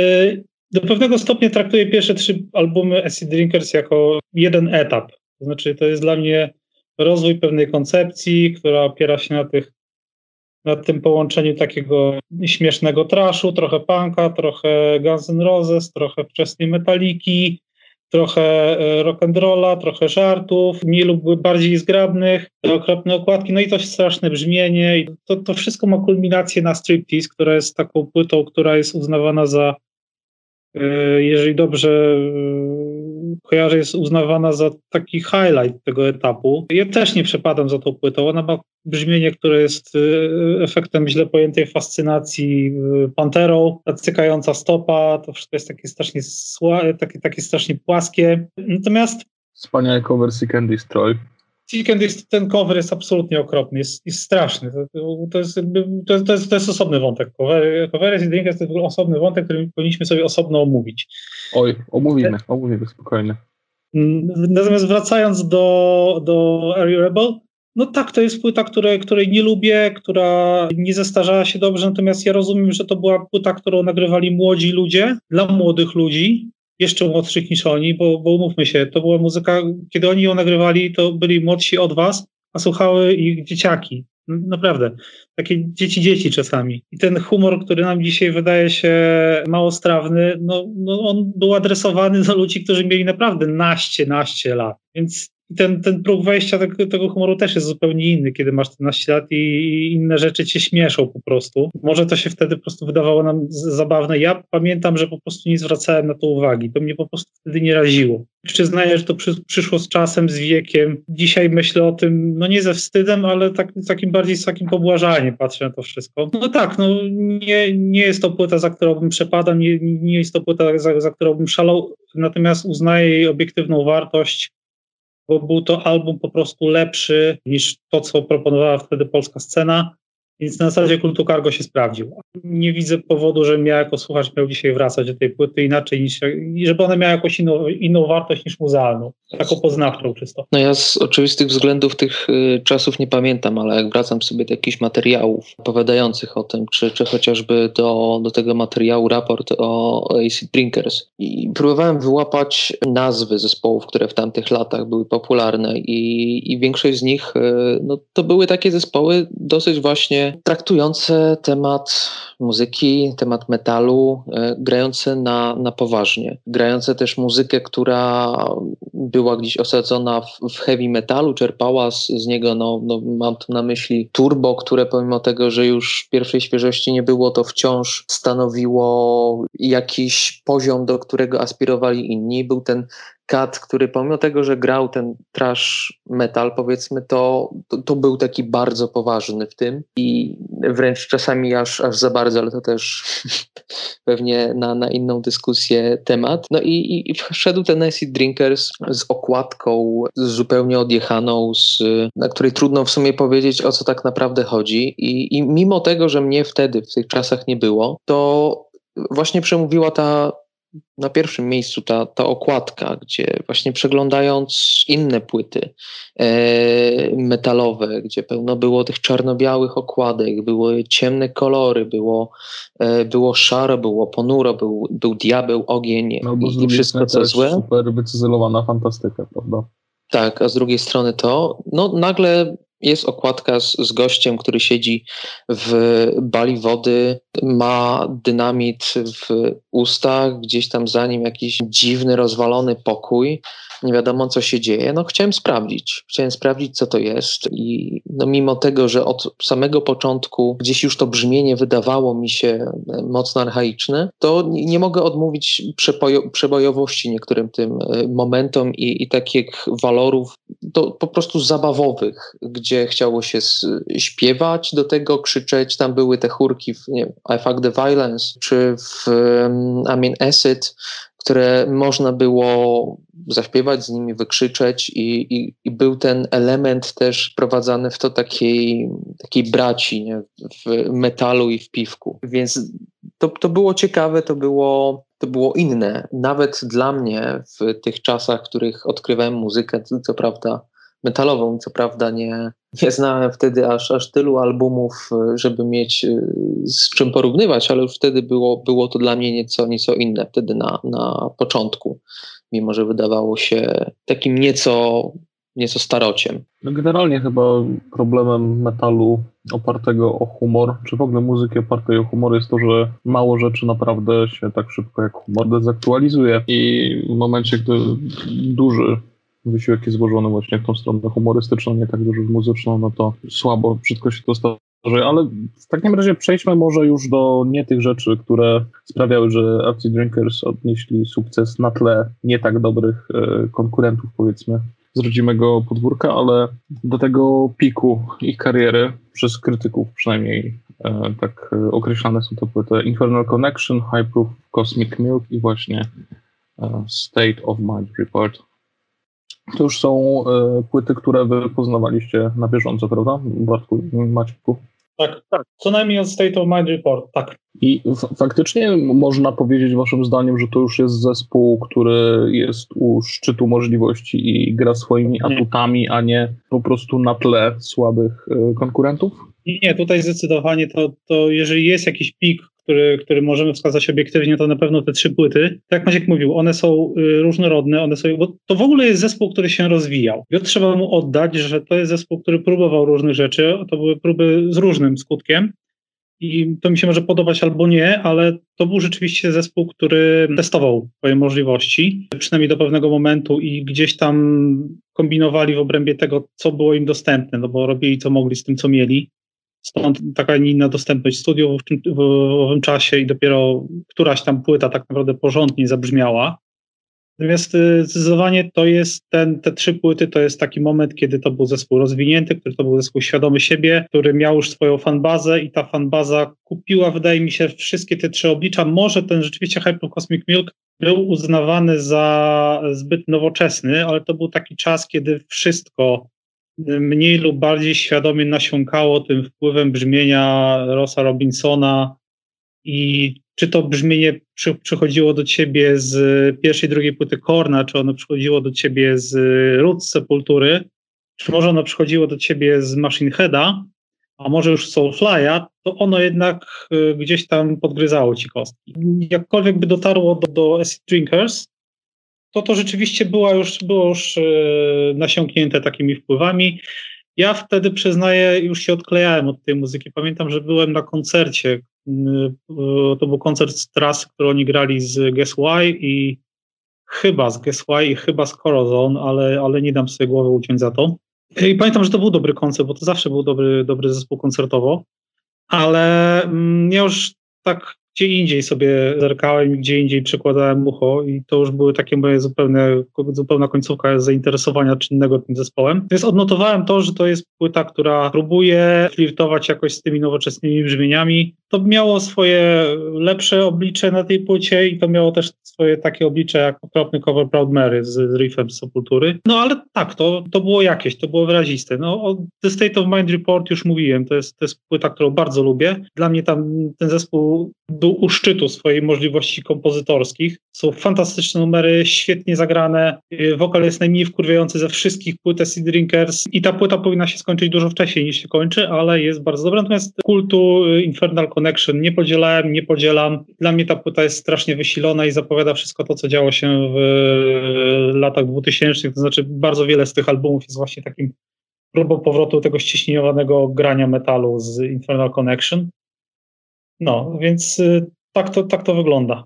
do pewnego stopnia traktuję pierwsze trzy albumy Acid Drinkers jako jeden etap. To znaczy, to jest dla mnie rozwój pewnej koncepcji, która opiera się na tych na tym połączeniu takiego śmiesznego traszu, trochę punka, trochę Guns N' Roses, trochę wczesnej metaliki, trochę e, rock'n'rolla, trochę żartów, mniej lub bardziej zgrabnych, okropne okładki, no i to straszne brzmienie. To, to wszystko ma kulminację na Striptease, która jest taką płytą, która jest uznawana za jeżeli dobrze kojarzę, jest uznawana za taki highlight tego etapu. Ja też nie przepadam za tą płytą. Ona ma brzmienie, które jest efektem źle pojętej fascynacji panterą, ta cykająca stopa, to wszystko jest takie strasznie, takie, takie strasznie płaskie. Natomiast Wspaniały cover Seek and. Seek and Destroy, ten cover jest absolutnie okropny, jest, jest straszny. To, to, jest, to, jest, to, jest, to jest osobny wątek. Cover, Drinkers to jest osobny wątek, który powinniśmy sobie osobno omówić. Oj, omówimy, omówimy spokojnie. Natomiast wracając do, do Are You Rebel, no tak, to jest płyta, której, której nie lubię, która nie zestarzała się dobrze, natomiast ja rozumiem, że to była płyta, którą nagrywali młodzi ludzie, dla młodych ludzi, jeszcze młodszych niż oni, bo, bo umówmy się, to była muzyka, kiedy oni ją nagrywali, to byli młodsi od was, a słuchały ich dzieciaki. Naprawdę, takie dzieci dzieci czasami. I ten humor, który nam dzisiaj wydaje się mało strawny, no, no on był adresowany do ludzi, którzy mieli naprawdę naście, naście lat. Więc i ten, ten próg wejścia tego, tego, humoru też jest zupełnie inny, kiedy masz 14 lat i inne rzeczy cię śmieszą po prostu. Może to się wtedy po prostu wydawało nam zabawne. Ja pamiętam, że po prostu nie zwracałem na to uwagi. To mnie po prostu wtedy nie raziło. Przyznaję, że to przy, przyszło z czasem, z wiekiem. Dzisiaj myślę o tym, no nie ze wstydem, ale tak, takim bardziej z takim pobłażaniem patrzę na to wszystko. No tak, no nie, nie jest to płyta, za którą bym przepadał, nie, nie jest to płyta, za, za którą bym szalał, natomiast uznaję jej obiektywną wartość bo był to album po prostu lepszy niż to, co proponowała wtedy polska scena. Więc na zasadzie kultu cargo się sprawdził. Nie widzę powodu, żebym ja jako słuchacz miał dzisiaj wracać do tej płyty inaczej niż, żeby ona miała jakąś inną, inną wartość niż muzealną, taką poznawczą czysto. No ja z oczywistych względów tych y, czasów nie pamiętam, ale jak wracam sobie do jakichś materiałów opowiadających o tym, czy, czy chociażby do, do tego materiału raport o AC Drinkers i próbowałem wyłapać nazwy zespołów, które w tamtych latach były popularne i, i większość z nich y, no, to były takie zespoły dosyć właśnie traktujące temat muzyki, temat metalu, e, grające na, na poważnie. Grające też muzykę, która była gdzieś osadzona w, w heavy metalu, czerpała z, z niego, no, no, mam tu na myśli turbo, które pomimo tego, że już pierwszej świeżości nie było, to wciąż stanowiło jakiś poziom, do którego aspirowali inni. Był ten Kat, który pomimo tego, że grał ten trash metal, powiedzmy, to, to, to, był taki bardzo poważny w tym i wręcz czasami aż, aż za bardzo, ale to też pewnie na, na inną dyskusję temat. No i, i, i wszedł ten Acid Drinkers z okładką zupełnie odjechaną, z, na której trudno w sumie powiedzieć, o co tak naprawdę chodzi. I, I mimo tego, że mnie wtedy w tych czasach nie było, to właśnie przemówiła ta na pierwszym miejscu ta, ta okładka, gdzie właśnie przeglądając inne płyty e, metalowe, gdzie pełno było tych czarno-białych okładek, były ciemne kolory, było, e, było szaro, było ponuro, był, był diabeł, ogień no, i, i wszystko co złe. Super wycyzelowana fantastyka, prawda? Tak, a z drugiej strony to, no nagle jest okładka z, z gościem, który siedzi w bali wody, ma dynamit w ustach, gdzieś tam za nim jakiś dziwny, rozwalony pokój nie wiadomo co się dzieje. No chciałem sprawdzić, chciałem sprawdzić co to jest i no mimo tego, że od samego początku gdzieś już to brzmienie wydawało mi się e, mocno archaiczne, to nie mogę odmówić przebojowości niektórym tym e, momentom i, i takich walorów to po prostu zabawowych, gdzie chciało się śpiewać do tego, krzyczeć, tam były te chórki w nie, I Fuck the Violence, czy w um, I mean Acid, które można było zaśpiewać z nimi, wykrzyczeć i, i, i, był ten element też prowadzony w to takiej, takiej braci nie? w metalu i w piwku. Więc to, to było ciekawe, to było, to było inne. Nawet dla mnie w tych czasach, w których odkrywałem muzykę, co prawda metalową, co prawda nie, nie znałem wtedy aż, aż tylu albumów, żeby mieć y, z czym porównywać, ale już wtedy było, było to dla mnie nieco, nieco inne, wtedy na, na początku, mimo że wydawało się takim nieco, nieco starociem. No generalnie chyba problemem metalu opartego o humor, czy w ogóle muzyki opartej o humor jest to, że mało rzeczy naprawdę się tak szybko jak humor dezaktualizuje i w momencie, gdy duży wysiłek jest złożony właśnie w tą stronę humorystyczną, nie tak dużo muzyczną, no to słabo wszystko się to Ale w takim razie przejdźmy może już do nie tych rzeczy, które sprawiały, że Arctic Drinkers odnieśli sukces na tle nie tak dobrych e, konkurentów, powiedzmy, z rodzimego podwórka, ale do tego piku ich kariery przez krytyków przynajmniej e, tak e, określane są to płyty Infernal Connection, High Proof Cosmic Milk i właśnie State of Mind Report. To już są płyty, które wy poznawaliście na bieżąco, prawda? Bartku, Maćku? Tak, tak. Co najmniej od State of Mind Report, tak. I faktycznie można powiedzieć waszym zdaniem, że to już jest zespół, który jest u szczytu możliwości i gra swoimi atutami, a nie po prostu na tle słabych y, konkurentów? Nie, tutaj zdecydowanie to, to jeżeli jest jakiś pik, który, który możemy wskazać obiektywnie, to na pewno te trzy płyty. Tak jak Maciek mówił, one są y, różnorodne, one są, bo to w ogóle jest zespół, który się rozwijał. I trzeba mu oddać, że to jest zespół, który próbował różnych rzeczy, to były próby z różnym skutkiem. I to mi się może podobać albo nie, ale to był rzeczywiście zespół, który testował swoje możliwości, przynajmniej do pewnego momentu i gdzieś tam kombinowali w obrębie tego, co było im dostępne, no bo robili co mogli z tym, co mieli. Stąd taka inna dostępność studiów w, w owym czasie i dopiero któraś tam płyta tak naprawdę porządnie zabrzmiała. Natomiast y, zdecydowanie to jest ten, te trzy płyty to jest taki moment, kiedy to był zespół rozwinięty, który to był zespół świadomy siebie, który miał już swoją fanbazę i ta fanbaza kupiła, wydaje mi się, wszystkie te trzy oblicza. Może ten rzeczywiście Hyper Cosmic Milk był uznawany za zbyt nowoczesny, ale to był taki czas, kiedy wszystko mniej lub bardziej świadomie nasiąkało tym wpływem brzmienia Rossa Robinsona i czy to brzmienie przy, przychodziło do ciebie z pierwszej, drugiej płyty Korna, czy ono przychodziło do ciebie z Roots Sepultury, czy może ono przychodziło do ciebie z Machine Heada, a może już Soulfly'a, to ono jednak y, gdzieś tam podgryzało ci kostki. Jakkolwiek by dotarło do, do Acid Drinkers, to to rzeczywiście była już, było już e, nasiąknięte takimi wpływami. Ja wtedy przyznaję, już się odklejałem od tej muzyki. Pamiętam, że byłem na koncercie. E, to był koncert z trasy, który oni grali z Guess Why i chyba z Guess Why i chyba z Corazon, ale, ale nie dam sobie głowy uciąć za to. I pamiętam, że to był dobry koncert, bo to zawsze był dobry, dobry zespół koncertowo, ale mm, ja już tak gdzie indziej sobie zerkałem, gdzie indziej przekładałem ucho i to już były takie moje zupełne, zupełna końcówka zainteresowania czynnego tym zespołem. Więc odnotowałem to, że to jest płyta, która próbuje flirtować jakoś z tymi nowoczesnymi brzmieniami. To miało swoje lepsze oblicze na tej płycie i to miało też swoje takie oblicze jak okropny cover Proud Mary z, z riffem z Sepultury. No ale tak, to, to było jakieś, to było wyraziste. No, o The State of Mind Report już mówiłem, to jest, to jest płyta, którą bardzo lubię. Dla mnie tam ten zespół był u szczytu swojej możliwości kompozytorskich. Są fantastyczne numery, świetnie zagrane. Wokal jest najmniej wkurwiający ze wszystkich płyt Sea Drinkers i ta płyta powinna się skończyć dużo wcześniej niż się kończy, ale jest bardzo dobra. Natomiast kultu Infernal Connection nie podzielałem, nie podzielam. Dla mnie ta płyta jest strasznie wysilona i zapowiada wszystko to, co działo się w latach 2000. To znaczy bardzo wiele z tych albumów jest właśnie takim próbą powrotu tego ściśnieniowanego grania metalu z Infernal Connection. No, więc y, tak to, tak to wygląda.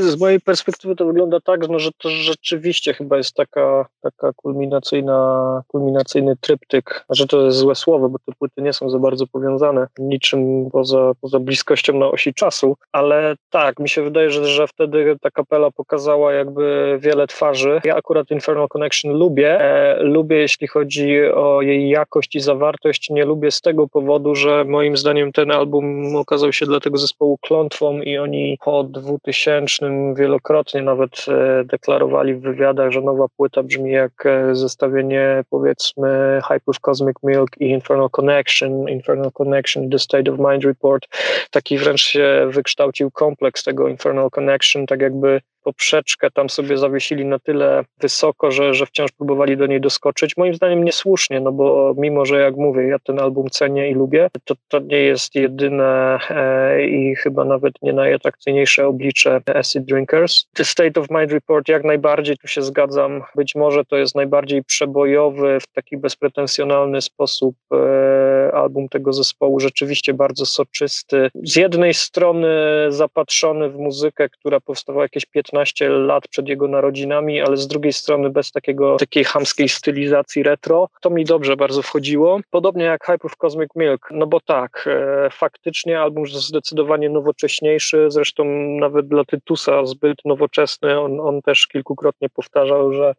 Z mojej perspektywy to wygląda tak, no, że to rzeczywiście chyba jest taka, taka kulminacyjna, kulminacyjny tryptyk. Że to jest złe słowo, bo te płyty nie są za bardzo powiązane niczym poza, poza bliskością na osi czasu, ale tak, mi się wydaje, że, że wtedy ta kapela pokazała jakby wiele twarzy. Ja akurat Infernal Connection lubię. E, lubię, jeśli chodzi o jej jakość i zawartość. Nie lubię z tego powodu, że moim zdaniem ten album okazał się dla tego zespołu klątwą i oni po 2000 wielokrotnie nawet e, deklarowali w wywiadach, że nowa płyta brzmi jak e, zestawienie powiedzmy Hyper Cosmic Milk i Infernal Connection, Infernal Connection, The State of Mind Report. Taki wręcz się wykształcił kompleks tego Infernal Connection, tak jakby poprzeczkę tam sobie zawiesili na tyle wysoko, że, że wciąż próbowali do niej doskoczyć. Moim zdaniem niesłusznie, no bo mimo, że jak mówię, ja ten album cenię i lubię, to to nie jest jedyne e, i chyba nawet nie najatrakcyjniejsze oblicze Acid Drinkers. The State of Mind Report jak najbardziej, tu się zgadzam, być może to jest najbardziej przebojowy, w taki bezpretensjonalny sposób e, album tego zespołu, rzeczywiście bardzo soczysty. Z jednej strony zapatrzony w muzykę, która powstawała jakieś 15 15 lat przed jego narodzinami, ale z drugiej strony bez takiego, takiej hamskiej stylizacji retro. To mi dobrze bardzo wchodziło. Podobnie jak Hype of Cosmic Milk, no bo tak, e, faktycznie album zdecydowanie nowocześniejszy, zresztą nawet dla Tytusa zbyt nowoczesny. On, on też kilkukrotnie powtarzał, że,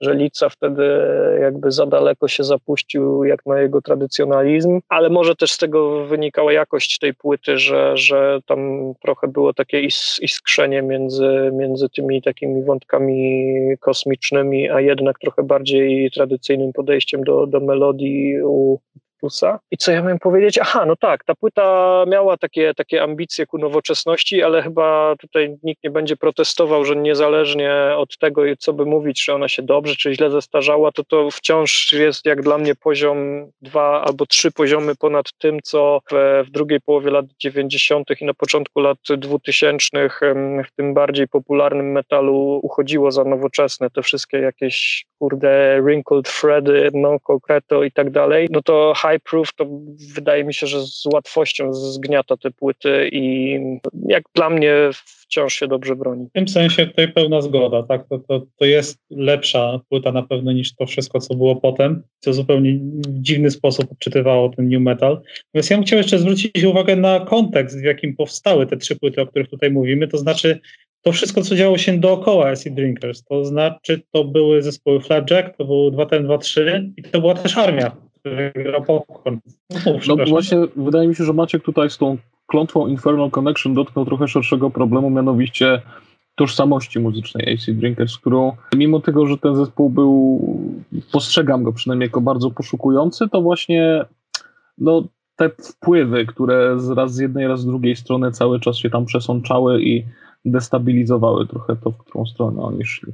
że Lica wtedy jakby za daleko się zapuścił jak na jego tradycjonalizm, ale może też z tego wynikała jakość tej płyty, że, że tam trochę było takie is, iskrzenie między, między tymi takimi wątkami kosmicznymi, a jednak trochę bardziej tradycyjnym podejściem do, do melodii u i co ja miałem powiedzieć? Aha, no tak, ta płyta miała takie, takie ambicje ku nowoczesności, ale chyba tutaj nikt nie będzie protestował, że niezależnie od tego, co by mówić, czy ona się dobrze, czy źle zestarzała, to to wciąż jest jak dla mnie poziom dwa albo trzy poziomy ponad tym, co w, w drugiej połowie lat 90. i na początku lat 2000 w tym bardziej popularnym metalu uchodziło za nowoczesne. Te wszystkie jakieś, kurde, wrinkled thready, no concreto i tak dalej. No to high proof to wydaje mi się, że z łatwością zgniata te płyty i jak dla mnie wciąż się dobrze broni. W tym sensie tutaj pełna zgoda, tak? To, to, to jest lepsza płyta na pewno niż to wszystko, co było potem, co zupełnie w dziwny sposób odczytywało ten new metal. Więc ja bym chciał jeszcze zwrócić uwagę na kontekst, w jakim powstały te trzy płyty, o których tutaj mówimy, to znaczy to wszystko, co działo się dookoła Acid Drinkers, to znaczy to były zespoły Flapjack, to był 2 ten 2 3 i to była też armia gra popcorn. No, no właśnie, wydaje mi się, że Maciek tutaj z tą klątwą Infernal Connection dotknął trochę szerszego problemu, mianowicie tożsamości muzycznej AC Drinkers, którą mimo tego, że ten zespół był, postrzegam go przynajmniej jako bardzo poszukujący, to właśnie no, te wpływy, które raz z jednej, raz z drugiej strony cały czas się tam przesączały i destabilizowały trochę to, w którą stronę oni szli.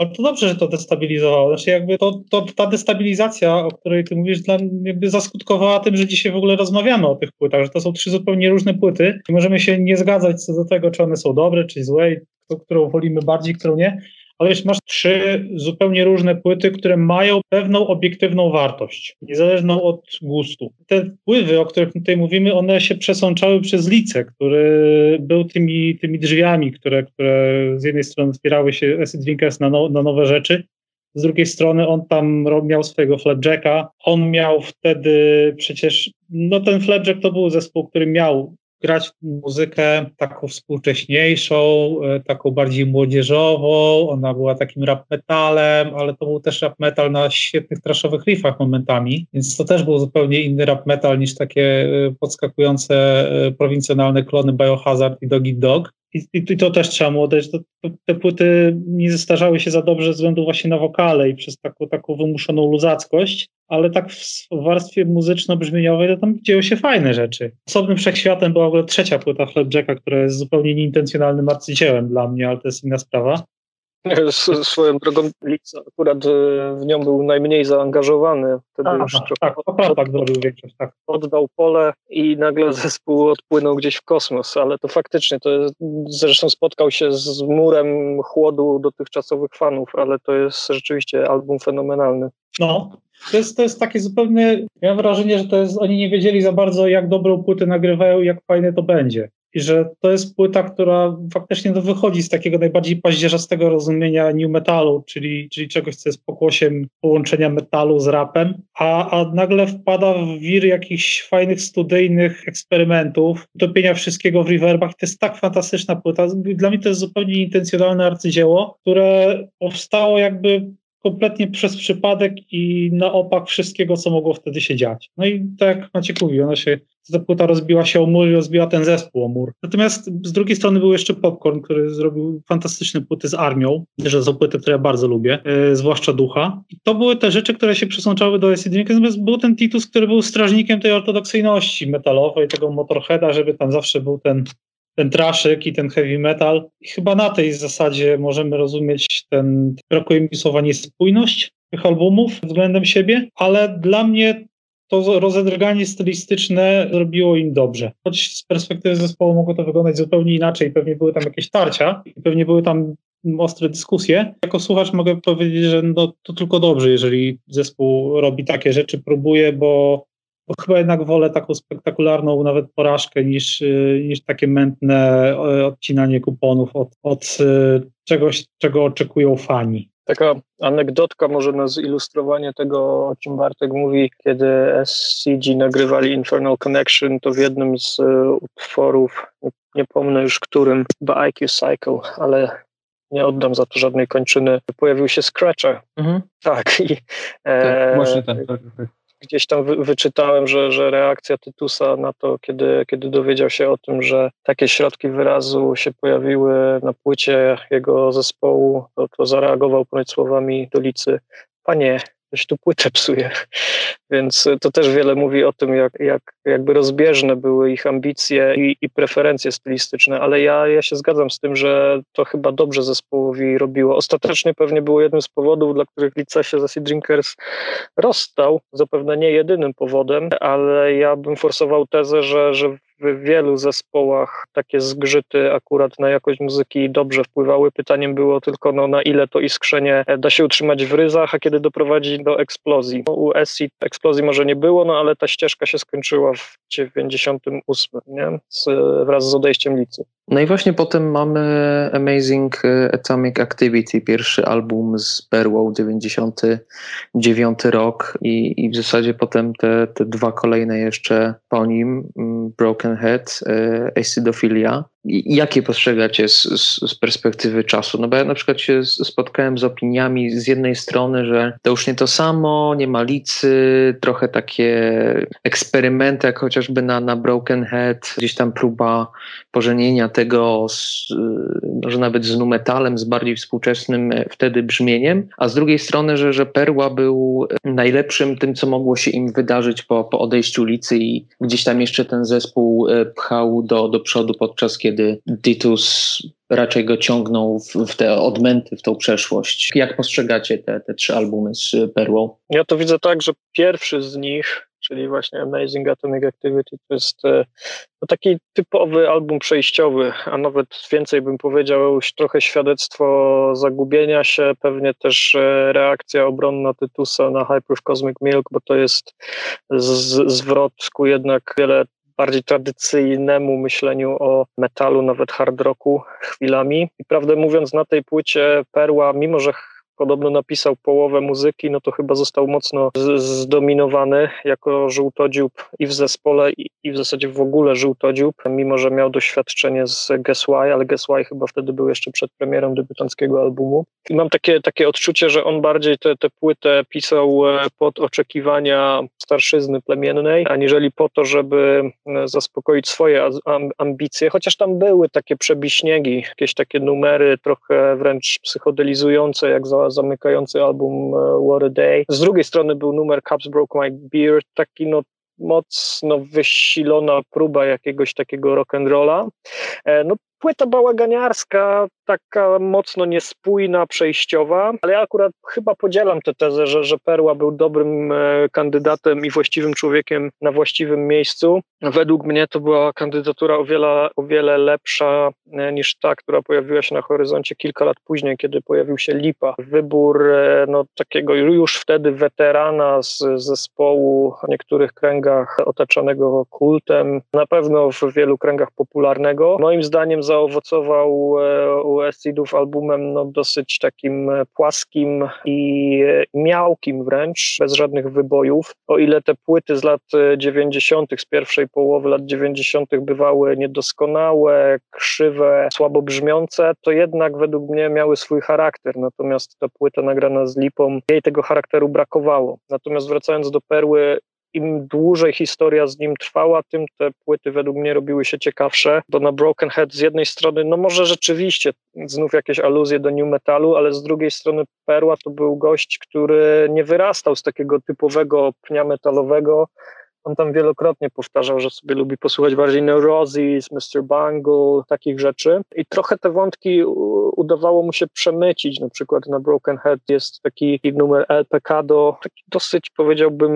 Ale to dobrze, że to destabilizowało. Znaczy jakby to, to, ta destabilizacja, o której ty mówisz, dla, jakby zaskutkowała tym, że dzisiaj w ogóle rozmawiamy o tych płytach, że to są trzy zupełnie różne płyty i możemy się nie zgadzać co do tego, czy one są dobre, czy złe, którą wolimy bardziej, którą nie, ale wiesz, masz trzy zupełnie różne płyty, które mają pewną obiektywną wartość, niezależną od gustu. Te wpływy, o których tutaj mówimy, one się przesączały przez Lice, który był tymi, tymi drzwiami, które, które z jednej strony otwierały się Acid Drinkers na, no, na nowe rzeczy, z drugiej strony on tam miał swojego Flapjacka. On miał wtedy przecież, no ten Flapjack to był zespół, który miał grać muzykę taką współcześniejszą, e, taką bardziej młodzieżową. Ona była takim rap metalem, ale to był też rap metal na świetnych traszowych riffach momentami, więc to też był zupełnie inny rap metal niż takie e, podskakujące e, prowincjonalne klony Biohazard i Doggy Dog. I, I, to też trzeba mu oddać. Te płyty nie zestarzały się za dobrze ze względu właśnie na wokale i przez taką, taką wymuszoną luzackość, ale tak w warstwie muzyczno-brzmieniowej to tam dzieją się fajne rzeczy. Osobnym wszechświatem była w ogóle trzecia płyta Flapjacka, która jest zupełnie nieintencjonalnym arcydziełem dla mnie, ale to jest inna sprawa. Swoją drogą Lica akurat e, w nią był najmniej zaangażowany. Wtedy już tak, tak, tak, zrobił większość, tak. Oddał pole i nagle zespół odpłynął gdzieś w kosmos, ale to faktycznie, to jest, zresztą spotkał się z murem chłodu dotychczasowych fanów, ale to jest rzeczywiście album fenomenalny. No, to jest, to jest takie zupełnie, ja mam wrażenie, że to jest, oni nie wiedzieli za bardzo, jak dobrą płytę nagrywają i jak fajne to będzie i że to jest płyta, która faktycznie to wychodzi z takiego najbardziej paździerzastego rozumienia new metalu, czyli, czyli czegoś, co jest pokłosiem połączenia metalu z rapem, a, a nagle wpada w wir jakichś fajnych studyjnych eksperymentów, topienia wszystkiego w reverbach. To jest tak fantastyczna płyta. Dla mnie to jest zupełnie intencjonalne arcydzieło, które powstało jakby kompletnie przez przypadek i na opak wszystkiego, co mogło wtedy się dziać. No i tak jak Maciek mówił, ona się, ta płyta rozbiła się o mur i rozbiła ten zespół o mur. Natomiast z drugiej strony był jeszcze Popcorn, który zrobił fantastyczne płyty z armią, że są płyty, które ja bardzo lubię, yy, zwłaszcza Ducha. I to były te rzeczy, które się przesączały do AC natomiast był ten Titus, który był strażnikiem tej ortodoksyjności metalowej, tego Motorheada, żeby tam zawsze był ten ten traszyk i ten heavy metal. I chyba na tej zasadzie możemy rozumieć ten, brakuje mi słowa niespójność tych albumów względem siebie, ale dla mnie to rozedrganie stylistyczne zrobiło im dobrze. Choć z perspektywy zespołu mogło to wyglądać zupełnie inaczej, pewnie były tam jakieś tarcia i pewnie były tam ostre dyskusje. Jako słuchacz mogę powiedzieć, że no, to tylko dobrze, jeżeli zespół robi takie rzeczy, próbuje, bo bo chyba jednak wolę taką spektakularną nawet porażkę niż, y, niż takie mętne odcinanie kuponów od, od czegoś, czego oczekują fani. Taka anegdotka może na zilustrowanie tego, o czym Bartek mówi, kiedy SCG nagrywali Infernal Connection, to w jednym z utworów, nie, pomnę już którym, chyba IQ Cycle, ale nie oddam za to żadnej kończyny, pojawił się Scratcher. Mhm. Tak. I, e, tak, ten, tak, tak. Gdzieś tam wy, wyczytałem, że, że reakcja Tytusa na to, kiedy, kiedy dowiedział się o tym, że takie środki wyrazu się pojawiły na płycie jego zespołu, to, to zareagował ponoć słowami Dolicy, panie, ktoś tu płytę psuje. Więc to też wiele mówi o tym, jak, jak jakby rozbieżne były ich ambicje i, i, preferencje stylistyczne, ale ja, ja się zgadzam z tym, że to chyba dobrze zespołowi robiło. Ostatecznie pewnie było jednym z powodów, dla których Licesie Sea Drinkers rozstał, zapewne nie jedynym powodem, ale ja bym forsował tezę, że, że w wielu zespołach takie zgrzyty akurat na jakość muzyki dobrze wpływały. Pytaniem było tylko, no, na ile to iskrzenie da się utrzymać w ryzach, a kiedy doprowadzi do eksplozji. No, u Essie eksplozji może nie było, no ale ta ścieżka się skończyła w 98, nie? Z, wraz z odejściem Licy. No i właśnie potem mamy Amazing Atomic Activity, pierwszy album z Perłą, 99 rok i, i w zasadzie potem te, te dwa kolejne jeszcze po nim, mm, Broken Head, e, Acidophilia. Jakie postrzegacie z, z, z, perspektywy czasu? No bo ja na przykład się spotkałem z opiniami z jednej strony, że to już nie to samo, nie ma licy, trochę takie eksperymenty, jak chociażby na, na Broken Head, gdzieś tam próba pożenienia tego, z, może nawet z numetalem, z bardziej współczesnym wtedy brzmieniem, a z drugiej strony, że, że Perła był najlepszym tym, co mogło się im wydarzyć po, po odejściu licy i gdzieś tam jeszcze ten zespół e, pchał do, do przodu podczas kiedy kiedy Titus raczej go ciągnął w, w, te odmęty, w tą przeszłość. Jak postrzegacie te, te trzy albumy z Perłą? Ja to widzę tak, że pierwszy z nich, czyli właśnie Amazing Atomic Activity, to jest e, no taki typowy album przejściowy, a nawet więcej bym powiedział, już trochę świadectwo zagubienia się, pewnie też e, reakcja obronna Tytusa na Hyper Cosmic Milk, bo to jest z, zwrot ku jednak wiele bardziej tradycyjnemu myśleniu o metalu, nawet hard rocku chwilami. I prawdę mówiąc, na tej płycie Perła, mimo że podobno napisał połowę muzyki, no to chyba został mocno zdominowany jako żółtodziób i w zespole, i, i w zasadzie w ogóle żółtodziób, mimo że miał doświadczenie z Guess Why, ale Guess Why chyba wtedy był jeszcze przed premierą debiutanckiego albumu. I mam takie, takie odczucie, że on bardziej tę płytę pisał e, pod oczekiwania starszyzny plemiennej, aniżeli po to, żeby e, zaspokoić swoje ambicje, chociaż tam były takie przebiśniegi, jakieś takie numery trochę wręcz psychodelizujące, jak za zamykający album e, What a Day. Z drugiej strony był numer Cups Broke My Beer, taki no mocno wysilona próba jakiegoś takiego rock'n'rolla. E, no płyta bałaganiarska, taka mocno niespójna, przejściowa, ale ja akurat chyba podzielam tę tezę, że, że Perła był dobrym e, kandydatem i właściwym człowiekiem na właściwym miejscu. Według mnie to była kandydatura o wiele, o wiele lepsza e, niż ta, która pojawiła się na horyzoncie kilka lat później, kiedy pojawił się Lipa. Wybór e, no, takiego już wtedy weterana z zespołu w niektórych kręgach otaczonego kultem, na pewno w wielu kręgach popularnego. Moim zdaniem zaowocował u Acidów albumem no, dosyć takim e, płaskim i e, miałkim wręcz, bez żadnych wybojów. O ile te płyty z lat 90., e, z pierwszej połowy lat 90. bywały niedoskonałe, krzywe, słabo brzmiące, to jednak według mnie miały swój charakter. Natomiast ta płyta nagrana z Lipą, jej tego charakteru brakowało. Natomiast wracając do Perły, im dłużej historia z nim trwała, tym te płyty według mnie robiły się ciekawsze, bo na Broken Head z jednej strony, no może rzeczywiście znów jakieś aluzje do new metalu, ale z drugiej strony Perła to był gość, który nie wyrastał z takiego typowego pnia metalowego, on tam wielokrotnie powtarzał, że sobie lubi posłuchać bardziej Neurosis, Mr. Bungle, takich rzeczy. I trochę te wątki udawało mu się przemycić. Na przykład na Broken Head jest taki numer El Pecado, taki dosyć powiedziałbym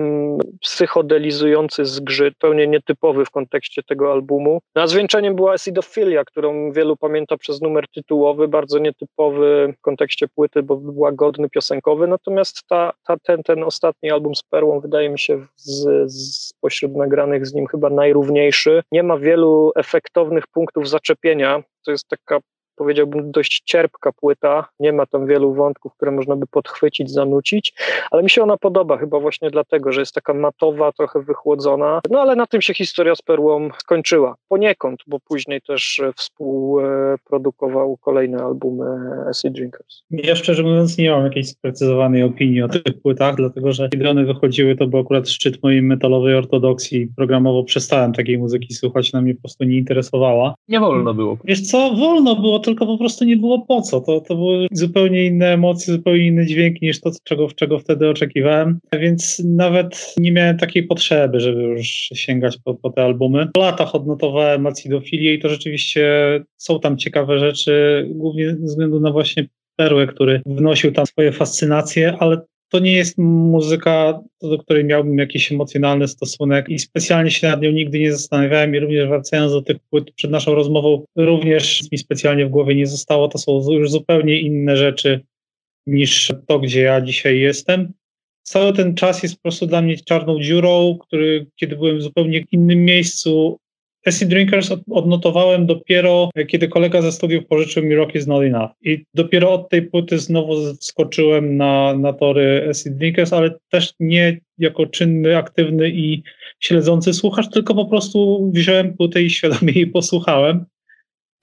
psychodelizujący zgrzyt, pełnie nietypowy w kontekście tego albumu. No, a zwieńczeniem była Acidophilia, którą wielu pamięta przez numer tytułowy, bardzo nietypowy w kontekście płyty, bo była godny piosenkowy. Natomiast ta, ta, ten, ten ostatni album z Perłą wydaje mi się z, z spośród nagranych z nim chyba najrówniejszy. Nie ma wielu efektownych punktów zaczepienia. To jest taka powiedziałbym, dość cierpka płyta. Nie ma tam wielu wątków, które można by podchwycić, zanucić, ale mi się ona podoba chyba właśnie dlatego, że jest taka matowa, trochę wychłodzona. No ale na tym się historia z Perłą skończyła. Poniekąd, bo później też współprodukował kolejne albumy Acid Drinkers. Ja szczerze mówiąc nie mam jakiejś sprecyzowanej opinii o tych płytach, dlatego że kiedy one wychodziły, to był akurat szczyt mojej metalowej ortodoksji. Programowo przestałem takiej muzyki słuchać, na mnie po prostu nie interesowała. Nie wolno było. Wiesz co, wolno było, tylko po prostu nie było po co. To, to były zupełnie inne emocje, zupełnie inne dźwięki niż to, czego, czego wtedy oczekiwałem, więc nawet nie miałem takiej potrzeby, żeby już sięgać po, po te albumy. Po latach odnotowałem acidofilię i to rzeczywiście są tam ciekawe rzeczy, głównie ze względu na właśnie Perłę, który wnosił tam swoje fascynacje, ale to nie jest muzyka, do której miałbym jakiś emocjonalny stosunek i specjalnie się nad nią nigdy nie zastanawiałem i również wracając do tych płyt przed naszą rozmową, również mi specjalnie w głowie nie zostało. To są już zupełnie inne rzeczy niż to, gdzie ja dzisiaj jestem. Cały ten czas jest po prostu dla mnie czarną dziurą, który, kiedy byłem w zupełnie innym miejscu, Acid Drinkers odnotowałem dopiero, kiedy kolega ze studiów pożyczył mi Rock is Not Enough. I dopiero od tej płyty znowu skoczyłem na, na tory Acid Drinkers, ale też nie jako czynny, aktywny i śledzący słuchacz, tylko po prostu wziąłem płytę i świadomie jej posłuchałem.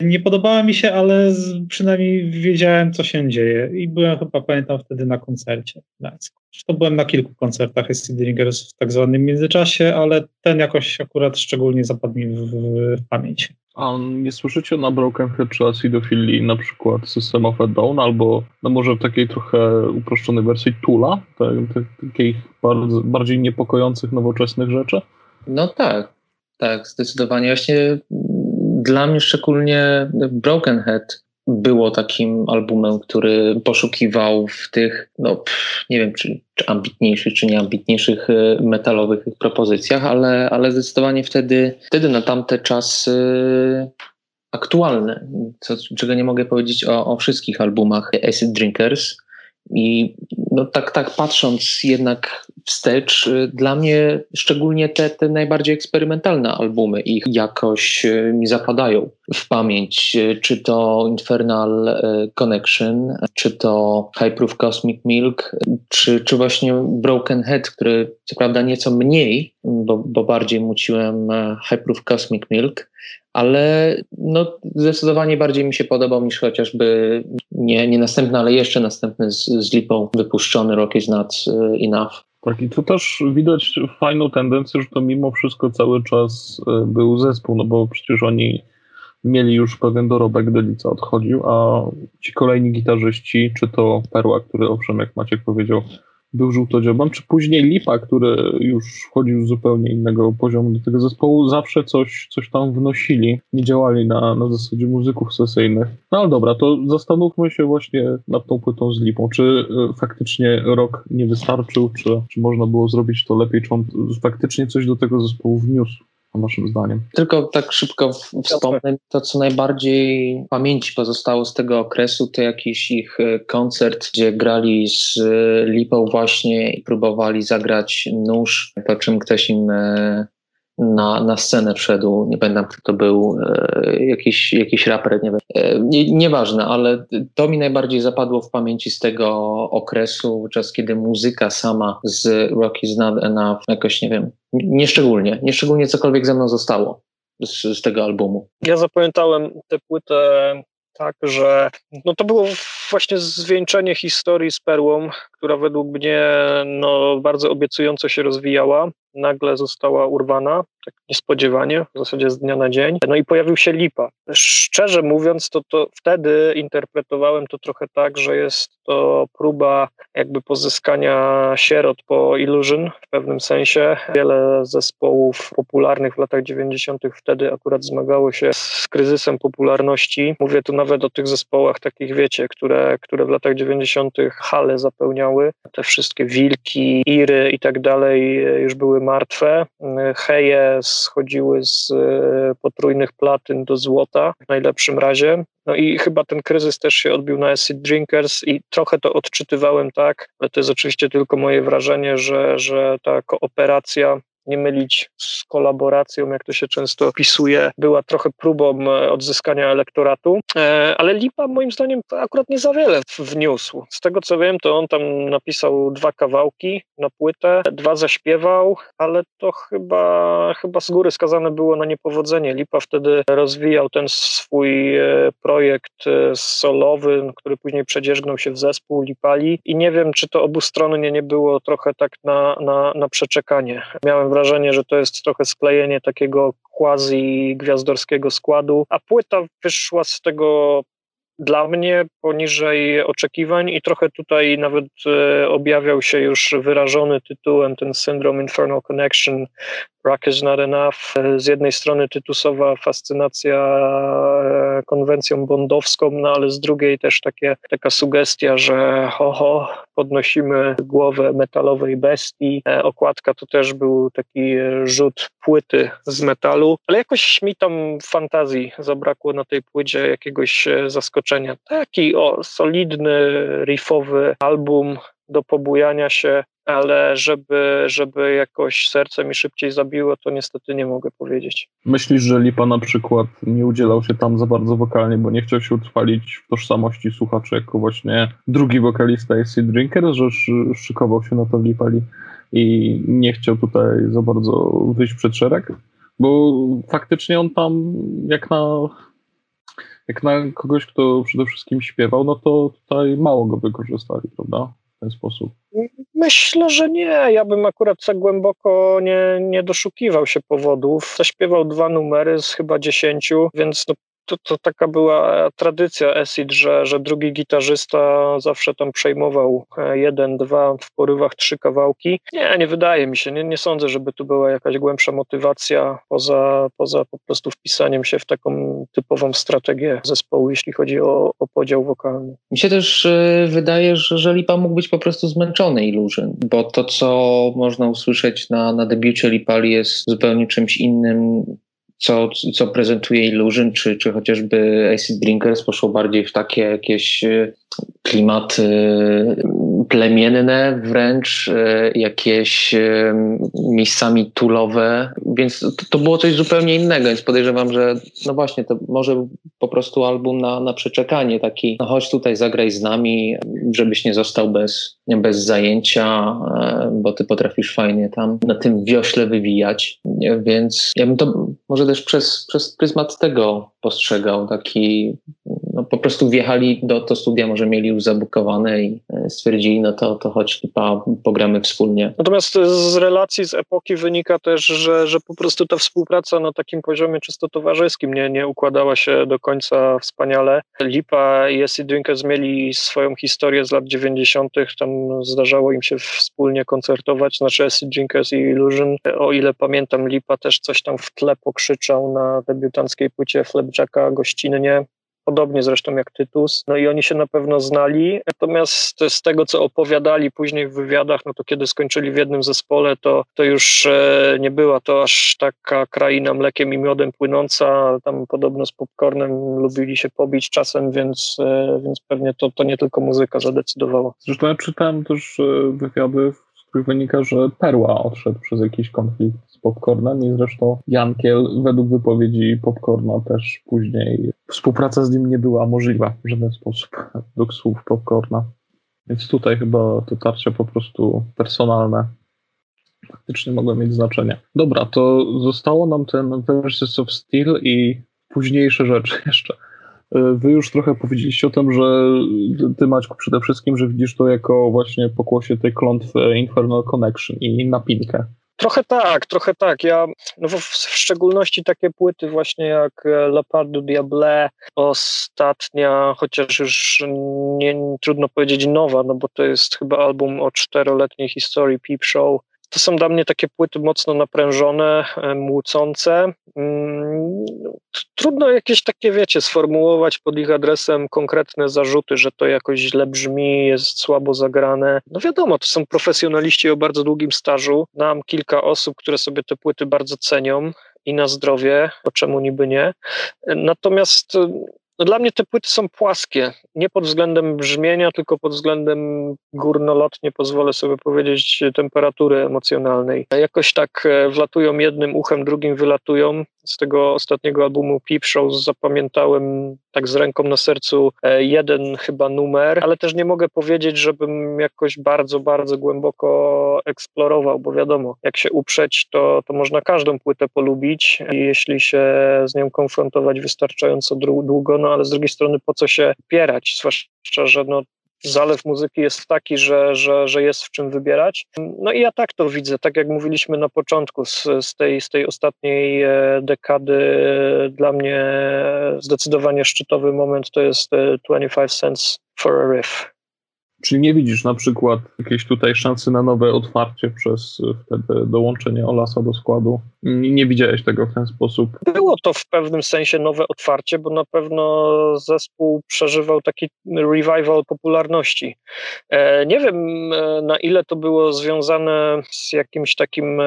Nie podobała mi się, ale przynajmniej wiedziałem, co się dzieje. I byłem chyba, pamiętam, wtedy na koncercie w Gdańsku. Zresztą byłem na kilku koncertach Drinkers w tak zwanym międzyczasie, ale ten jakoś akurat szczególnie zapadł mi w, w pamięć. A nie słyszycie na Broken Head czy Acidophilii na przykład System of a Down albo no może w takiej trochę uproszczonej wersji Tula, takich bardzo, bardziej niepokojących, nowoczesnych rzeczy? No tak, tak, zdecydowanie. Właśnie dla mnie szczególnie Broken Head było takim albumem, który poszukiwał w tych, no nie wiem, czy, czy ambitniejszych, czy nieambitniejszych e, metalowych propozycjach, ale, ale zdecydowanie wtedy, wtedy na tamte czasy aktualne, co, czego nie mogę powiedzieć o, o wszystkich albumach Acid Drinkers. I no tak, tak patrząc jednak wstecz, y, dla mnie szczególnie te, te najbardziej eksperymentalne albumy ich jakoś y, mi zapadają w pamięć. Y, czy to Infernal Connection, czy to High Proof Cosmic Milk, czy, czy właśnie Broken Head, który co prawda nieco mniej, bo, bo bardziej muciłem e, High Proof Cosmic Milk, ale no, zdecydowanie bardziej mi się podobał niż chociażby nie, nie następny, ale jeszcze następny z, z lipą wypuszczony Rock is Not Enough. Tak, i tu też widać fajną tendencję, że to mimo wszystko cały czas e, był zespół, no bo przecież oni mieli już pewien dorobek, Delica odchodził, a ci kolejni gitarzyści, czy to Perła, który owszem, jak Maciek powiedział, był żółtodziobem, czy później Lipa, który już wchodził z zupełnie innego poziomu do tego zespołu, zawsze coś, coś tam wnosili, nie działali na, na zasadzie muzyków sesyjnych. No ale dobra, to zastanówmy się właśnie nad tą płytą z Lipą. Czy y, faktycznie rok nie wystarczył, czy, czy można było zrobić to lepiej, czy on faktycznie coś do tego zespołu wniósł? Waszym zdaniem? Tylko tak szybko wspomnę, to co najbardziej w pamięci pozostało z tego okresu, to jakiś ich e, koncert, gdzie grali z e, Lipą właśnie i próbowali zagrać nóż, po czym ktoś im e, na, na scenę wszedł, nie pamiętam kto to był, e, jakiś, jakiś raper, nie wiem, e, nie, nieważne, ale to mi najbardziej zapadło w pamięci z tego okresu, czas kiedy muzyka sama z Rock is Not Enough jakoś, nie wiem, nieszczególnie, nieszczególnie cokolwiek ze mną zostało z, z tego albumu. Ja zapamiętałem tę płytę tak, że no to było właśnie zwieńczenie historii z Perłą, która według mnie no, bardzo obiecująco się rozwijała. Nagle została urwana, tak niespodziewanie, w zasadzie z dnia na dzień. No i pojawił się Lipa. Szczerze mówiąc, to, to wtedy interpretowałem to trochę tak, że jest to próba jakby pozyskania sierot po Illusion w pewnym sensie. Wiele zespołów popularnych w latach 90. wtedy akurat zmagało się z kryzysem popularności. Mówię tu nawet o tych zespołach takich, wiecie, które, które w latach 90. hale zapełniały. Te wszystkie wilki, iry i tak dalej już były martwe. Heje schodziły z e, potrójnych platyn do złota w najlepszym razie. No i chyba ten kryzys też się odbił na Acid Drinkers i trochę to odczytywałem tak, ale to jest oczywiście tylko moje wrażenie, że, że ta kooperacja nie mylić z kolaboracją, jak to się często opisuje, była trochę próbą e, odzyskania elektoratu, e, ale Lipa moim zdaniem akurat nie za wiele wniósł. Z tego co wiem, to on tam napisał dwa kawałki na płytę, dwa zaśpiewał, ale to chyba, chyba z góry skazane było na niepowodzenie. Lipa wtedy rozwijał ten swój e, projekt solowy, który później przedzierzgnął się w zespół Lipali i nie wiem, czy to obustronnie nie było trochę tak na, na, na przeczekanie. Miałem wrażenie, że to jest trochę sklejenie takiego quasi gwiazdorskiego składu, a płyta wyszła z tego dla mnie poniżej oczekiwań i trochę tutaj nawet e, objawiał się już wyrażony tytułem ten syndrom Infernal Connection, Rock is not enough. Z jednej strony tytusowa fascynacja e, konwencją bondowską, no ale z drugiej też takie, taka sugestia, że ho, ho, podnosimy głowę metalowej bestii. E, okładka to też był taki rzut płyty z metalu, ale jakoś mi tam fantazji zabrakło na tej płycie, jakiegoś e, zaskoczenia. Taki o, solidny, riffowy album do pobujania się, ale żeby, żeby jakoś serce mi szybciej zabiło, to niestety nie mogę powiedzieć. Myślisz, że Lipa na przykład nie udzielał się tam za bardzo wokalnie, bo nie chciał się utrwalić w tożsamości słuchaczy jako właśnie drugi wokalista AC Drinker, że szykował się na to Lipali i nie chciał tutaj za bardzo wyjść przed szereg? Bo faktycznie on tam jak na jak na kogoś, kto przede wszystkim śpiewał, no to tutaj mało go wykorzystali, prawda? Ten sposób. Myślę, że nie. Ja bym akurat tak głęboko nie, nie doszukiwał się powodów. Zaśpiewał dwa numery z chyba dziesięciu, więc no, to, to taka była tradycja Acid, że, że drugi gitarzysta zawsze tam przejmował e, jeden, dwa, w porywach trzy kawałki. Nie, nie wydaje mi się, nie, nie sądzę, żeby tu była jakaś głębsza motywacja poza, poza po prostu wpisaniem się w taką typową strategię zespołu, jeśli chodzi o, o podział wokalny. Mi się też y, wydaje, że, że Lipa mógł być po prostu zmęczony Illusion, bo to, co można usłyszeć na, na debiucie Lipali jest zupełnie czymś innym co, co prezentuje Illusion, czy, czy chociażby Acid Drinkers poszło bardziej w takie jakieś e, klimaty plemienne wręcz, e, jakieś e, miejscami tulowe, więc to, było coś zupełnie innego, więc podejrzewam, że no właśnie, to może po prostu album na, na przeczekanie, taki no chodź tutaj, zagraj z nami, żebyś nie został bez, bez zajęcia, bo ty potrafisz fajnie tam na tym wiośle wywijać, więc ja bym to może też przez, przez pryzmat tego postrzegał, taki no, po prostu wjechali do to studia, może mieli już zabukowane i e, stwierdzili, no to, to chodź chyba pogramy wspólnie. Natomiast z relacji z epoki wynika też, że, że po prostu ta współpraca na takim poziomie czysto towarzyskim nie, nie układała się do końca wspaniale. Lipa i Acid Drinkers mieli swoją historię z lat 90., tam zdarzało im się wspólnie koncertować, znaczy Acid Drinkers i Illusion. O ile pamiętam, Lipa też coś tam w tle pokrzyczał na debiutanckiej płycie Flapjacka gościnnie podobnie zresztą jak Tytus. No i oni się na pewno znali, natomiast z tego, co opowiadali później w wywiadach, no to kiedy skończyli w jednym zespole, to, to już e, nie była to aż taka kraina mlekiem i miodem płynąca. Tam podobno z popcornem lubili się pobić czasem, więc, e, więc pewnie to, to nie tylko muzyka zadecydowała. Zresztą ja czytałem też e, wywiady, z których wynika, że Perła odszedł przez jakiś konflikt Popcornem i zresztą Jankiel według wypowiedzi Popcorna też później współpraca z nim nie była możliwa w żaden sposób, według słów Popcorna. Więc tutaj chyba to tarcia po prostu personalne faktycznie mogły mieć znaczenie. Dobra, to zostało nam ten Versus of Steel i późniejsze rzeczy jeszcze. Wy już trochę powiedzieliście o tym, że ty Maćku przede wszystkim, że widzisz to jako właśnie pokłosie tej klątwy Infernal Connection i napinkę. Trochę tak, trochę tak. Ja no w, w, szczególności takie płyty właśnie jak e, La Part du Diable, ostatnia, chociaż już nie, trudno powiedzieć nowa, no bo to jest chyba album o czteroletniej historii Peep Show, to są dla mnie takie płyty mocno naprężone, e, młócące. Mm, trudno jakieś takie, wiecie, sformułować pod ich adresem konkretne zarzuty, że to jakoś źle brzmi, jest słabo zagrane. No wiadomo, to są profesjonaliści o bardzo długim stażu. Znam kilka osób, które sobie te płyty bardzo cenią i na zdrowie, o czemu niby nie. Natomiast No dla mnie te płyty są płaskie, nie pod względem brzmienia, tylko pod względem górnolotnie, pozwolę sobie powiedzieć, temperatury emocjonalnej. Jakoś tak e, wlatują jednym uchem, drugim wylatują. Z tego ostatniego albumu Peep Show zapamiętałem tak z ręką na sercu e, jeden chyba numer, ale też nie mogę powiedzieć, żebym jakoś bardzo, bardzo głęboko eksplorował, bo wiadomo, jak się uprzeć, to, to można każdą płytę polubić i jeśli się z nią konfrontować wystarczająco długo, no ale z drugiej strony po co się opierać, zwłaszcza, że no, zalew muzyki jest taki, że, że, że jest w czym wybierać. No i ja tak to widzę, tak jak mówiliśmy na początku, z, z, tej, z tej ostatniej e, dekady dla mnie zdecydowanie szczytowy moment to jest 25 e, cents for a riff. Czyli nie widzisz na przykład jakiejś tutaj szansy na nowe otwarcie przez wtedy dołączenie Olasa do składu? Nie widziałeś tego w ten sposób? Było to w pewnym sensie nowe otwarcie, bo na pewno zespół przeżywał taki revival popularności. E, nie wiem, e, na ile to było związane z jakimś takim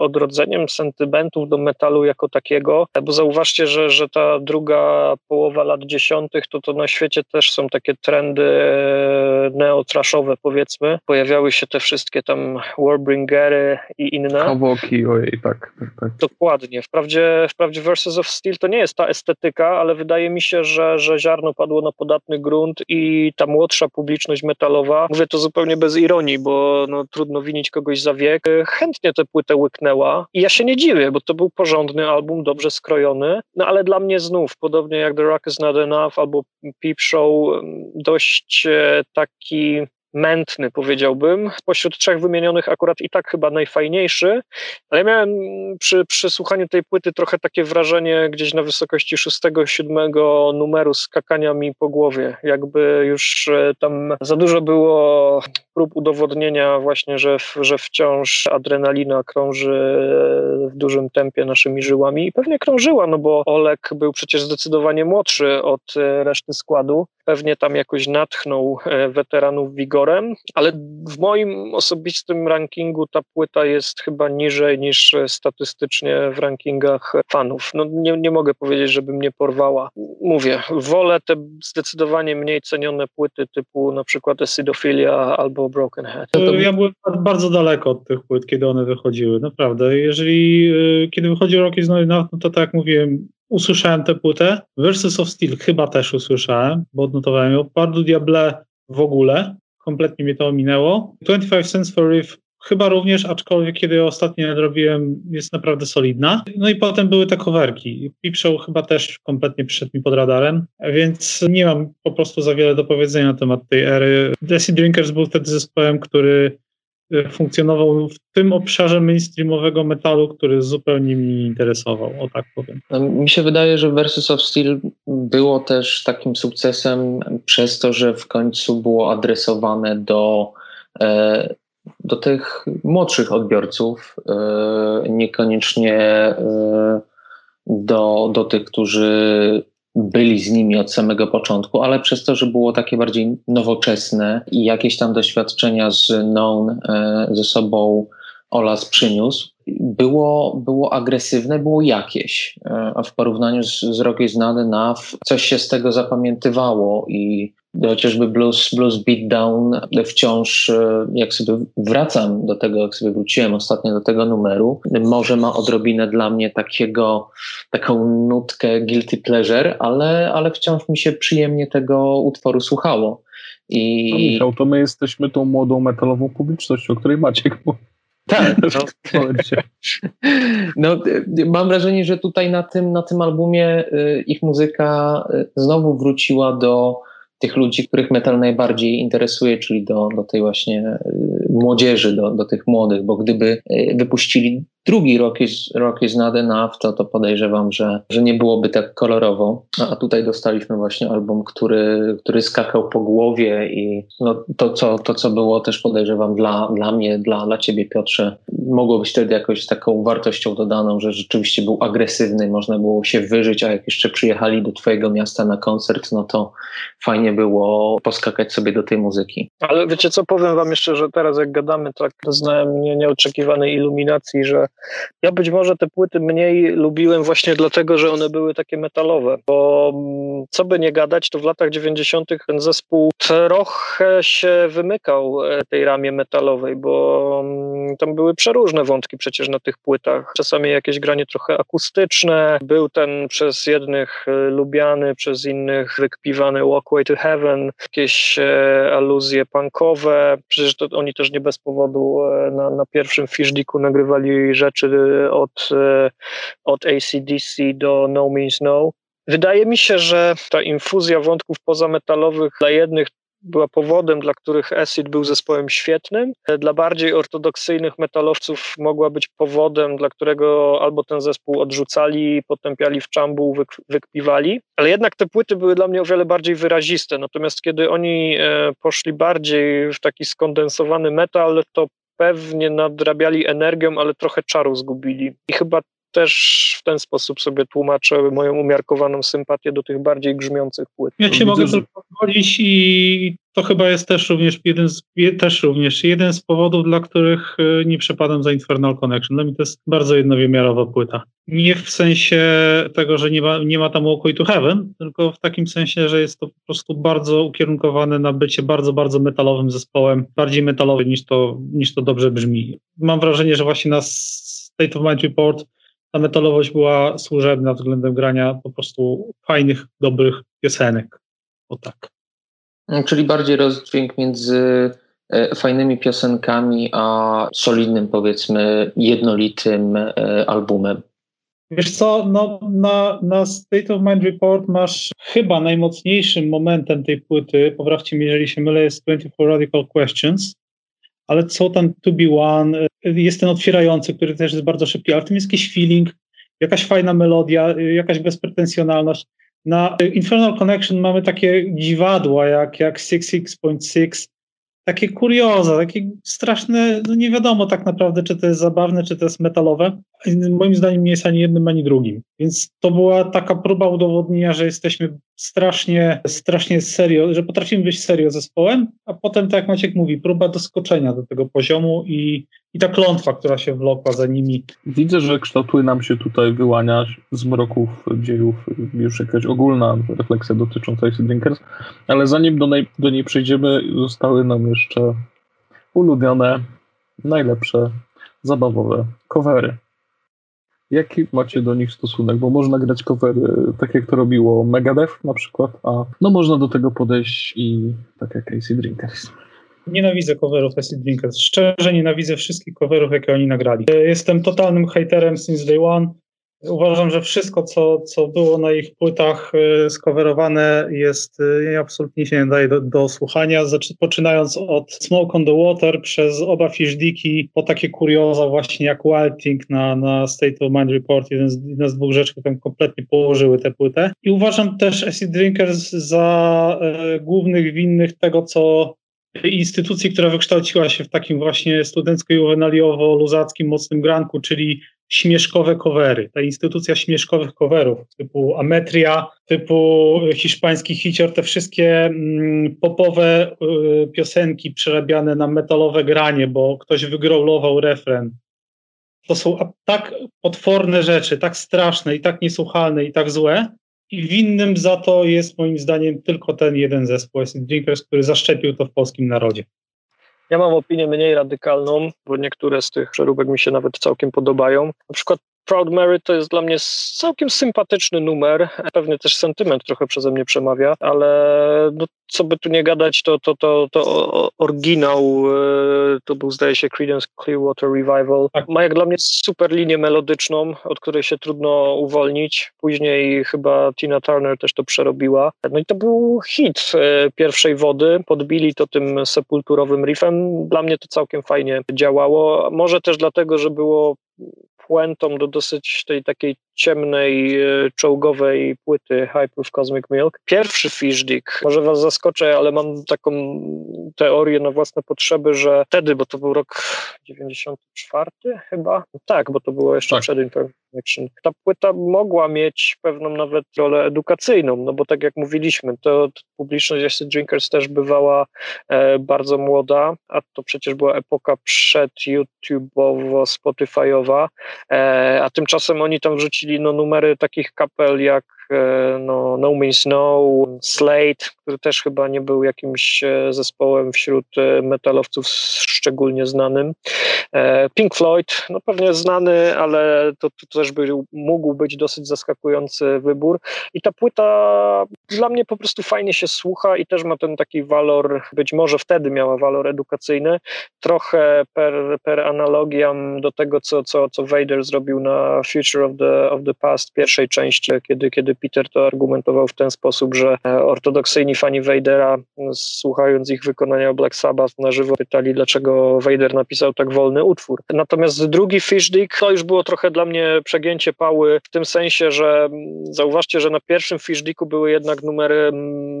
odrodzeniem sentymentów do metalu jako takiego, bo zauważcie, że, że ta druga połowa lat dziesiątych, to to na świecie też są takie trendy neotraszowe powiedzmy. Pojawiały się te wszystkie tam Warbringery i inne. Kawoki, ojej, tak, tak. Dokładnie. Wprawdzie, wprawdzie Versus of Steel to nie jest ta estetyka, ale wydaje mi się, że, że ziarno padło na podatny grunt i ta młodsza publiczność metalowa, mówię to zupełnie bez ironii, bo no, trudno winić kogoś za wiek, chętnie tę płytę łyknęła i ja się nie dziwię, bo to był porządny album, dobrze skrojony, no ale dla mnie znów, podobnie jak The Rock is Not Enough albo Peep Show, dość e, taki mętny, powiedziałbym. Spośród trzech wymienionych akurat i tak chyba najfajniejszy, ale ja miałem przy, przy słuchaniu tej płyty trochę takie wrażenie gdzieś na wysokości szóstego, siódmego numeru skakania mi po głowie. Jakby już e, tam za dużo było prób udowodnienia właśnie, że, że wciąż adrenalina krąży w dużym tempie naszymi żyłami i pewnie krążyła, no bo Olek był przecież zdecydowanie młodszy od e, reszty składu. Pewnie tam jakoś natchnął e, weteranów ale w moim osobistym rankingu ta płyta jest chyba niżej niż statystycznie w rankingach fanów. No nie, nie mogę powiedzieć, żeby mnie porwała. Mówię, wolę te zdecydowanie mniej cenione płyty typu na przykład Acidophilia albo Broken Head. Ja byłem bardzo daleko od tych płyt, kiedy one wychodziły, naprawdę. Jeżeli, y, kiedy wychodzi Rocky Snowy no to tak jak mówiłem, usłyszałem tę płytę. Versus of Steel chyba też usłyszałem, bo odnotowałem ją. Pardu Diable w ogóle, kompletnie mnie to ominęło. 25 Cents for Riff chyba również, aczkolwiek kiedy ostatnio nadrobiłem, jest naprawdę solidna. No i potem były te coverki. Peep Show chyba też kompletnie przyszedł mi pod radarem, więc nie mam po prostu za wiele do powiedzenia na temat tej ery. Desi Drinkers był wtedy zespołem, który funkcjonował w tym obszarze mainstreamowego metalu, który zupełnie mnie nie interesował, o tak powiem. No, mi się wydaje, że Versus of Steel było też takim sukcesem przez to, że w końcu było adresowane do e, do tych młodszych odbiorców, e, niekoniecznie e, do, do tych, którzy byli z nimi od samego początku, ale przez to, że było takie bardziej nowoczesne i jakieś tam doświadczenia z Known e, ze sobą Olas przyniósł, było, było agresywne, było jakieś, a w porównaniu z, z Rocky Znany coś się z tego zapamiętywało i chociażby blues, blues beatdown wciąż, e, jak sobie wracam do tego, jak sobie wróciłem ostatnio do tego numeru, może ma odrobinę dla mnie takiego, taką nutkę guilty pleasure, ale, ale wciąż mi się przyjemnie tego utworu słuchało. I... No Michał, to my jesteśmy tą młodą metalową publicznością, o której Maciek mówił. Tak. No, no, mam wrażenie, że tutaj na tym, na tym albumie y, ich muzyka y, znowu wróciła do tych ludzi, których metal najbardziej interesuje, czyli do, do tej właśnie y, młodzieży, do, do tych młodych, bo gdyby y, wypuścili drugi is, rock is Not Enough, to, to podejrzewam, że, że nie byłoby tak kolorowo. A tutaj dostaliśmy właśnie album, który, który skakał po głowie i no, to, co, to, co było też podejrzewam dla, dla mnie, dla, dla ciebie Piotrze, mogło być wtedy jakoś taką wartością dodaną, że rzeczywiście był agresywny, można było się wyżyć, a jak jeszcze przyjechali do twojego miasta na koncert, no to fajnie było poskakać sobie do tej muzyki. Ale wiecie co, powiem wam jeszcze, że teraz jak gadamy, tak doznałem nie, nieoczekiwanej iluminacji, że Ja być może te płyty mniej lubiłem właśnie dlatego, że one były takie metalowe, bo mm, co by nie gadać, to w latach 90. ten zespół trochę się wymykał e, tej ramie metalowej, bo mm, tam były przeróżne wątki przecież na tych płytach. Czasami jakieś granie trochę akustyczne, był ten przez jednych e, lubiany, przez innych wykpiwany Walkway to Heaven, jakieś e, aluzje punkowe, przecież to oni też nie bez powodu na, na pierwszym Fishdicku nagrywali rzeczy od, od ACDC do No Means No. Wydaje mi się, że ta infuzja wątków pozametalowych dla jednych była powodem, dla których Acid był zespołem świetnym. Dla bardziej ortodoksyjnych metalowców mogła być powodem, dla którego albo ten zespół odrzucali, potępiali w czambu, wyk wykpiwali. Ale jednak te płyty były dla mnie o wiele bardziej wyraziste. Natomiast kiedy oni e, poszli bardziej w taki skondensowany metal, to pewnie nadrabiali energią, ale trochę czaru zgubili. I chyba też w ten sposób sobie tłumaczę moją umiarkowaną sympatię do tych bardziej grzmiących płyt. Ja się mogę tylko zgodzić i to chyba jest też również jeden z, też również jeden z powodów, dla których y, nie przepadam za Infernal Connection. Dla mnie to jest bardzo jednowymiarowa płyta. Nie w sensie tego, że nie ma, nie ma tam Walkway to Heaven, tylko w takim sensie, że jest to po prostu bardzo ukierunkowane na bycie bardzo, bardzo metalowym zespołem, bardziej metalowy niż to, niż to dobrze brzmi. Mam wrażenie, że właśnie na State of Mind Report ta metalowość była służebna względem grania po prostu fajnych, dobrych piosenek. O tak. Czyli bardziej rozdźwięk między e, fajnymi piosenkami, a solidnym, powiedzmy, jednolitym e, albumem. Wiesz co, no, na, na State of Mind Report masz chyba najmocniejszym momentem tej płyty, poprawcie mnie, jeżeli się mylę, jest 24 Radical Questions, ale są tam To Be One, jest ten otwierający, który też jest bardzo szybki, ale w tym jest jakiś feeling, jakaś fajna melodia, jakaś bezpretensjonalność. Na Infernal Connection mamy takie dziwadła jak, jak 66.6, takie kurioza, takie straszne, no nie wiadomo tak naprawdę, czy to jest zabawne, czy to jest metalowe. Moim zdaniem nie jest ani jednym, ani drugim. Więc to była taka próba udowodnienia, że jesteśmy strasznie, strasznie serio, że potrafimy być serio zespołem, a potem, tak jak Maciek mówi, próba doskoczenia do tego poziomu i, i ta klątwa, która się wlokła za nimi. Widzę, że kształtuje nam się tutaj wyłania z mroków dziejów już jakaś ogólna refleksja dotycząca Icy Drinkers, ale zanim do, niej, do niej przejdziemy, zostały nam jeszcze ulubione, najlepsze, zabawowe covery. Jaki macie do nich stosunek? Bo można grać covery tak jak to robiło Megadeth na przykład, a no można do tego podejść i tak jak Casey Drinkers. Nienawidzę coverów Acid Drinkers. Szczerze nienawidzę wszystkich coverów, jakie oni nagrali. Jestem totalnym haterem since day one. Uważam, że wszystko, co, co było na ich płytach y, skowerowane jest, y, absolutnie się nie daje do, do słuchania, poczynając od Smoke on the Water przez oba Fishdiki po takie kurioza właśnie jak Wilding na, na State of Mind Report, jeden z, jedna z dwóch rzeczy, które tam kompletnie położyły tę płytę. I uważam też Acid Drinkers za e, głównych winnych tego, co instytucji, która wykształciła się w takim właśnie studencko-juwenaliowo-luzackim mocnym granku, czyli śmieszkowe covery. Ta instytucja śmieszkowych coverów typu Ametria, typu hiszpański hicior, te wszystkie mm, popowe y, piosenki przerabiane na metalowe granie, bo ktoś wygrowlował refren. To są tak potworne rzeczy, tak straszne i tak niesłuchalne i tak złe, i winnym za to jest moim zdaniem tylko ten jeden zespół Acid Drinkers, który zaszczepił to w polskim narodzie. Ja mam opinię mniej radykalną, bo niektóre z tych przeróbek mi się nawet całkiem podobają. Na przykład Proud Mary to jest dla mnie całkiem sympatyczny numer. Pewnie też sentyment trochę przeze mnie przemawia, ale no, co by tu nie gadać, to, to, to, to oryginał e, to był zdaje się Creedence Clearwater Revival. Tak. Ma jak dla mnie super linię melodyczną, od której się trudno uwolnić. Później chyba Tina Turner też to przerobiła. No i to był hit e, pierwszej wody. Podbili to tym sepulturowym riffem. Dla mnie to całkiem fajnie działało. Może też dlatego, że było puentą do dosyć tej takiej ciemnej, e, czołgowej płyty Hyproof Cosmic Milk. Pierwszy Fish Dick, może was zaskoczę, ale mam taką teorię na własne potrzeby, że wtedy, bo to był rok 94 chyba, tak, bo to było jeszcze tak. przed Information. Ta płyta mogła mieć pewną nawet rolę edukacyjną, no bo tak jak mówiliśmy, to, publiczność Acid Drinkers też bywała e, bardzo młoda, a to przecież była epoka przed YouTube'owo-Spotify'owa, e, a tymczasem oni tam wrzucili no, numery takich kapel jak no, no Means No, Slate, który też chyba nie był jakimś e, zespołem wśród e, metalowców szczególnie znanym. Pink Floyd, no pewnie znany, ale to, to też by, mógł być dosyć zaskakujący wybór. I ta płyta dla mnie po prostu fajnie się słucha i też ma ten taki walor, być może wtedy miała walor edukacyjny, trochę per, per analogiam do tego, co, co, co Vader zrobił na Future of the, of the Past pierwszej części, kiedy, kiedy Peter to argumentował w ten sposób, że e, ortodoksyjni fani Vadera, słuchając ich wykonania Black Sabbath na żywo, pytali, dlaczego Vader napisał tak wolny utwór. Natomiast drugi Fish Dick, to już było trochę dla mnie przegięcie pały w tym sensie, że zauważcie, że na pierwszym Fish Dicku były jednak numery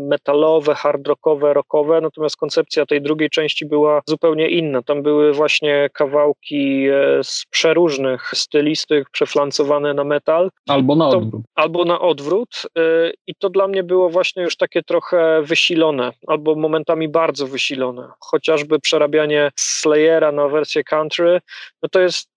metalowe, hard rockowe, rockowe, natomiast koncepcja tej drugiej części była zupełnie inna. Tam były właśnie kawałki e, z przeróżnych stylistyk przeflancowane na metal. Albo na odwrót. Albo na odwrót. E, I to dla mnie było właśnie już takie trochę wysilone, albo momentami bardzo wysilone. Chociażby przerabianie Slayera na wersję country, no to jest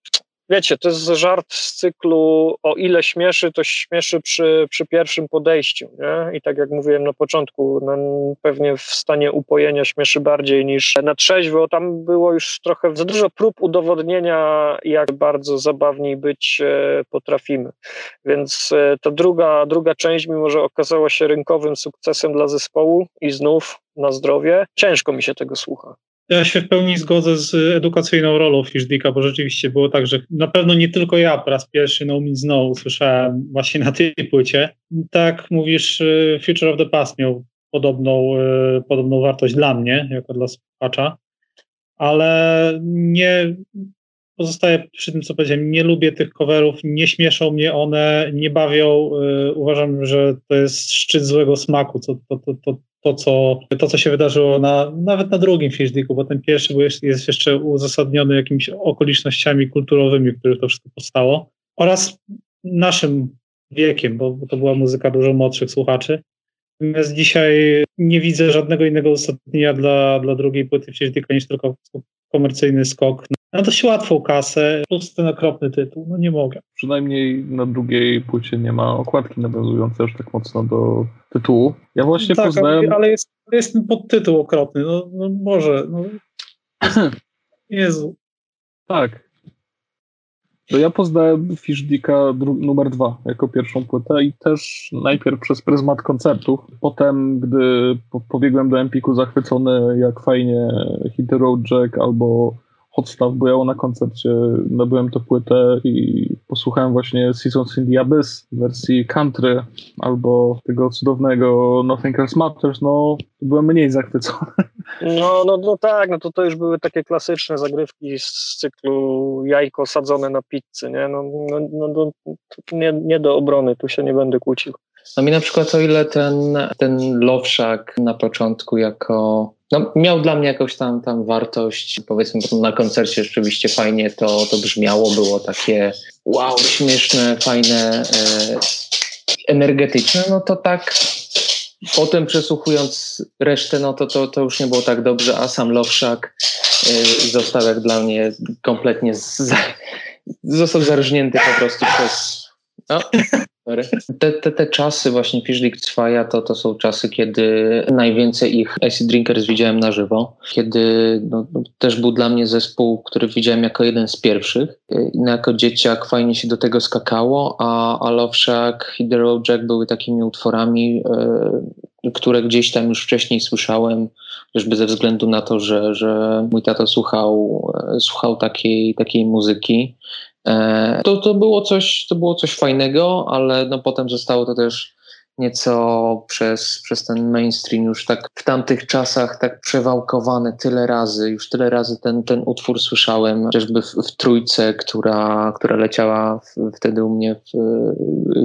wiecie, to jest żart z cyklu o ile śmieszy, to śmieszy przy, przy pierwszym podejściu. Nie? I tak jak mówiłem na początku, no, pewnie w stanie upojenia śmieszy bardziej niż na trzeźwo. Tam było już trochę za dużo prób udowodnienia, jak bardzo zabawni być e, potrafimy. Więc e, ta druga, druga część, mimo że okazała się rynkowym sukcesem dla zespołu i znów na zdrowie, ciężko mi się tego słucha. Ja się w pełni zgodzę z edukacyjną rolą Fishdicka, bo rzeczywiście było tak, że na pewno nie tylko ja po raz pierwszy No Means No usłyszałem właśnie na tej płycie. Tak mówisz, y, Future of the Past miał podobną, y, podobną wartość dla mnie, jako dla słuchacza, ale nie pozostaję przy tym, co powiedziałem. Nie lubię tych coverów, nie śmieszą mnie one, nie bawią. Y, uważam, że to jest szczyt złego smaku. To, to, to, to, to, co, to, co się wydarzyło na, nawet na drugim Fishdiku, bo ten pierwszy jest, jest jeszcze uzasadniony jakimiś okolicznościami kulturowymi, w których to wszystko powstało, oraz naszym wiekiem, bo, bo to była muzyka dużo młodszych słuchaczy. Natomiast dzisiaj nie widzę żadnego innego uzasadnienia dla, dla drugiej płyty Fishdika niż tylko komercyjny skok na dość łatwą kasę, plus ten okropny tytuł. No nie mogę. Przynajmniej na drugiej płycie nie ma okładki nawiązującej aż tak mocno do tytułu. Ja właśnie tak, poznałem... ale jest, jest podtytuł okropny. No, no może. No. Jezu. Tak. To ja poznałem Fishdicka numer dwa jako pierwszą płytę i też najpierw przez pryzmat koncertów. Potem, gdy pobiegłem do Empiku zachwycony, jak fajnie Hit the Road Jack albo Hotstaff, bo ja na koncercie nabyłem tę płytę i posłuchałem właśnie Seasons in the Abyss w wersji country albo tego cudownego Nothing Else Matters, no byłem mniej zachwycony. No, no, no tak, no to to już były takie klasyczne zagrywki z cyklu jajko sadzone na pizzy, nie? No, no, no, no nie, nie do obrony, tu się nie będę kłócił. No mi na przykład o ile ten, ten Love Shack na początku jako no, miał dla mnie jakąś tam, tam wartość. Powiedzmy, na koncercie rzeczywiście fajnie to, to brzmiało, było takie wow, śmieszne, fajne, e, energetyczne. No to tak potem przesłuchując resztę, no to, to, to już nie było tak dobrze, a sam Love Shack e, został jak dla mnie kompletnie z, został zarżnięty po prostu przez no, te, te, te czasy właśnie Fischlik Cwaja to, to są czasy, kiedy najwięcej ich Acid Drinkers widziałem na żywo, kiedy no, no, też był dla mnie zespół, który widziałem jako jeden z pierwszych. No, jako dzieciak fajnie się do tego skakało, a, a Love Shack The Road Jack były takimi utworami, e, które gdzieś tam już wcześniej słyszałem, chociażby ze względu na to, że, że mój tato słuchał, e, słuchał takiej, takiej muzyki to, to, było coś, to było coś fajnego, ale no potem zostało to też nieco przez, przez ten mainstream już tak w tamtych czasach tak przewałkowane tyle razy, już tyle razy ten, ten utwór słyszałem, chociażby w, w trójce, która, która leciała w, wtedy u mnie w,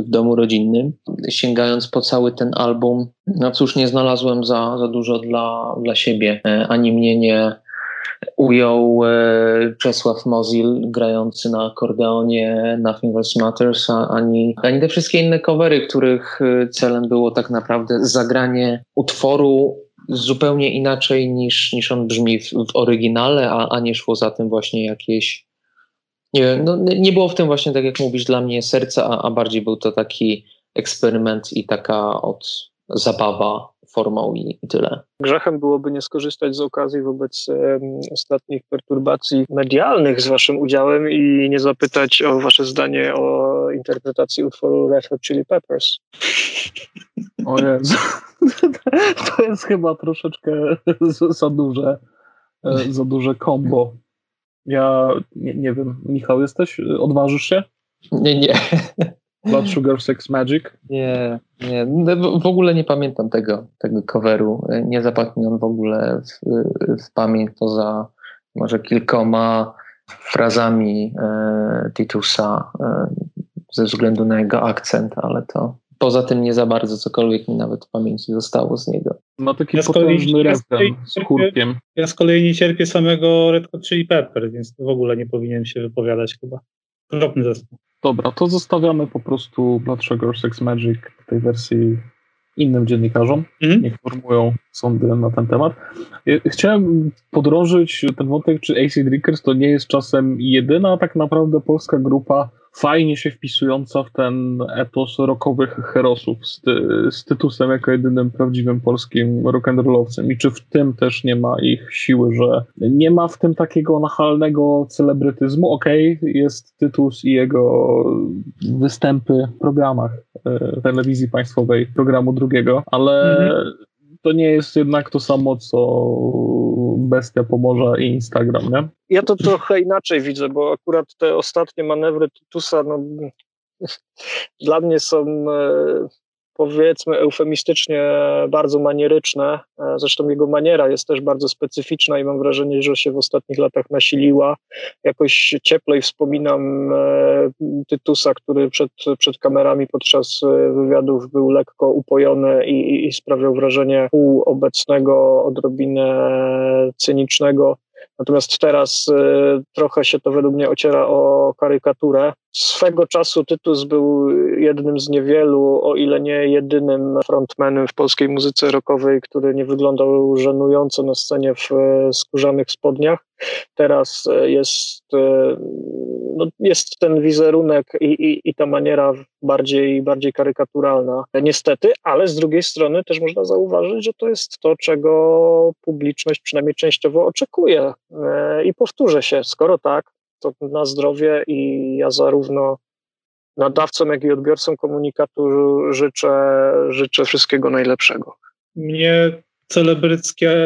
w domu rodzinnym. Sięgając po cały ten album, no cóż, nie znalazłem za, za dużo dla, dla siebie, e, ani mnie nie ujął e, Czesław Mozil grający na akordeonie Nothing Else Matters, ani, ani te wszystkie inne covery, których e, celem było tak naprawdę zagranie utworu zupełnie inaczej niż, niż on brzmi w, w oryginale, a, a nie szło za tym właśnie jakieś nie wiem, no, nie było w tym właśnie, tak jak mówisz, dla mnie serca, a, a bardziej był to taki eksperyment i taka od zabawa formą i, i tyle. Grzechem byłoby nie skorzystać z okazji wobec um, ostatnich perturbacji medialnych z waszym udziałem i nie zapytać o wasze zdanie o interpretacji utworu Red Hot Chili Peppers. O Jezu. To jest chyba troszeczkę za duże, e, za duże kombo. Ja nie, nie wiem, Michał, jesteś? Odważysz się? Nie, nie. Blood Sugar Sex Magic? Nie, nie. No, w ogóle nie pamiętam tego, tego coveru. Nie zapadł mi on w ogóle w, w pamięć poza może kilkoma frazami e, Titusa e, ze względu na jego akcent, ale to poza tym nie za bardzo cokolwiek mi nawet w pamięci zostało z niego. Ma taki ja potężny refren z chórkiem. Ja z kolei nie cierpię samego Red Hot Chili Pepper, więc w ogóle nie powinien się wypowiadać chyba. Okropny zespół. Dobra, to zostawiamy po prostu Blood Sugar Sex Magic w tej wersji innym dziennikarzom. Mhm. Niech formują sądy na ten temat. Chciałem podrążyć ten wątek, czy AC Drinkers to nie jest czasem jedyna tak naprawdę polska grupa, fajnie się wpisująca w ten etos rockowych herosów z, ty, z Tytusem jako jedynym prawdziwym polskim rock'n'rollowcem i czy w tym też nie ma ich siły, że nie ma w tym takiego nachalnego celebrytyzmu. Okej, okay, jest Tytus i jego występy w programach e, telewizji państwowej, programu drugiego, ale mhm to nie jest jednak to samo, co Bestia Pomorza i Instagram, nie? Ja to trochę inaczej widzę, bo akurat te ostatnie manewry Titusa, no, dla mnie są e, powiedzmy eufemistycznie bardzo manieryczne. E, zresztą jego maniera jest też bardzo specyficzna i mam wrażenie, że się w ostatnich latach nasiliła. Jakoś cieplej wspominam e, Tytusa, który przed, przed kamerami podczas e, wywiadów był lekko upojony i, i sprawiał wrażenie półobecnego, odrobinę cynicznego. Natomiast teraz trochę się to według mnie ociera o karykaturę. Swego czasu Tytus był jednym z niewielu, o ile nie jedynym frontmanem w polskiej muzyce rockowej, który nie wyglądał żenująco na scenie w e, skórzanych spodniach. Teraz e, jest, e, no, jest ten wizerunek i, i, i ta maniera bardziej, bardziej karykaturalna, niestety, ale z drugiej strony też można zauważyć, że to jest to, czego publiczność przynajmniej częściowo oczekuje. I powtórzę się, skoro tak, to na zdrowie i ja zarówno nadawcom, jak i odbiorcom komunikatu życzę, życzę wszystkiego najlepszego. Mnie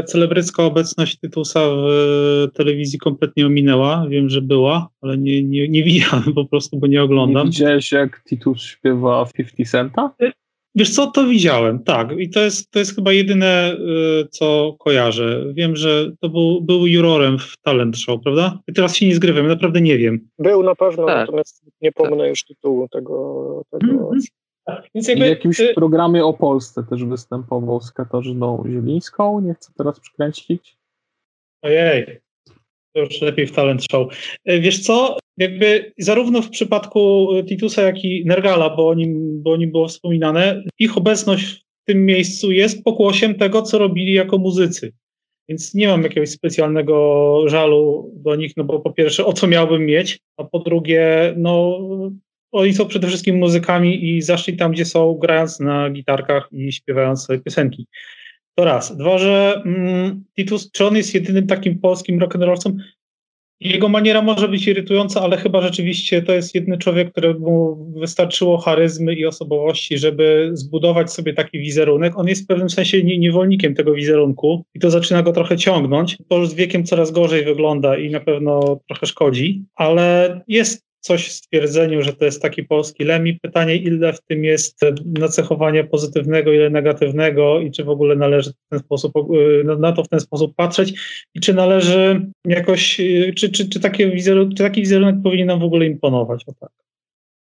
celebrycka obecność Tytusa w telewizji kompletnie ominęła. Wiem, że była, ale nie, nie, nie widziałem po prostu, bo nie oglądam. Nie widziałeś, jak Titus śpiewa 50 Centa? Y, Wiesz co, to widziałem, tak. I to jest, to jest chyba jedyne, y, co kojarzę. Wiem, że to był, był jurorem w Talent Show, prawda? I teraz się nie zgrywam, naprawdę nie wiem. Był na pewno, tak. natomiast nie pomnę tak. już tytułu tego. tego. Mm-hmm. Tak, więc jakby, I w jakimś y- programie o Polsce też występował z Katarzyną Zielińską. Nie chcę teraz przykręcić. Ojej, to już lepiej w talent show. Y, wiesz co, jakby zarówno w przypadku Titusa, jak i Nergala, bo o nim, bo o nim było wspominane, ich obecność w tym miejscu jest pokłosiem tego, co robili jako muzycy. Więc nie mam jakiegoś specjalnego żalu do nich, no bo po pierwsze, o co miałbym mieć, a po drugie, no oni są przede wszystkim muzykami i zaszli tam, gdzie są, grając na gitarkach i śpiewając sobie piosenki. To raz. Dwa, że mm, Titus, czy on jest jedynym takim polskim rock'n'rollcem? Jego maniera może być irytująca, ale chyba rzeczywiście to jest jedyny człowiek, któremu wystarczyło charyzmy i osobowości, żeby zbudować sobie taki wizerunek. On jest w pewnym sensie niewolnikiem tego wizerunku i to zaczyna go trochę ciągnąć. To już z wiekiem coraz gorzej wygląda i na pewno trochę szkodzi, ale jest coś w stwierdzeniu, że to jest taki polski Lemi. Pytanie, ile w tym jest nacechowania pozytywnego, ile negatywnego i czy w ogóle należy w ten sposób, na to w ten sposób patrzeć i czy należy jakoś, czy, czy, czy, takie wizerunek, czy taki wizerunek powinien nam w ogóle imponować. O tak.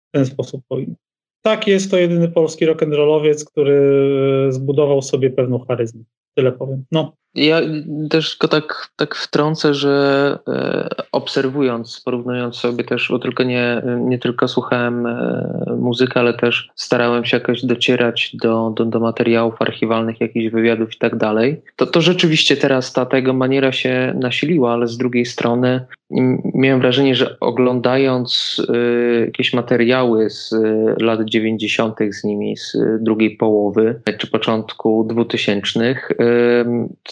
W ten sposób powinien. Tak, jest to jedyny polski rock'n'rollowiec, który zbudował sobie pewną charyzmę. Tyle powiem. No. Ja też go tak, tak wtrącę, że e, obserwując, porównując sobie też, bo tylko nie, nie tylko słuchałem e, muzyki, ale też starałem się jakoś docierać do, do, do materiałów archiwalnych, jakichś wywiadów i tak dalej, to, to rzeczywiście teraz ta tego maniera się nasiliła, ale z drugiej strony miałem wrażenie, że oglądając y, jakieś materiały z lat 90. z nimi, z drugiej połowy czy początku 2000, y,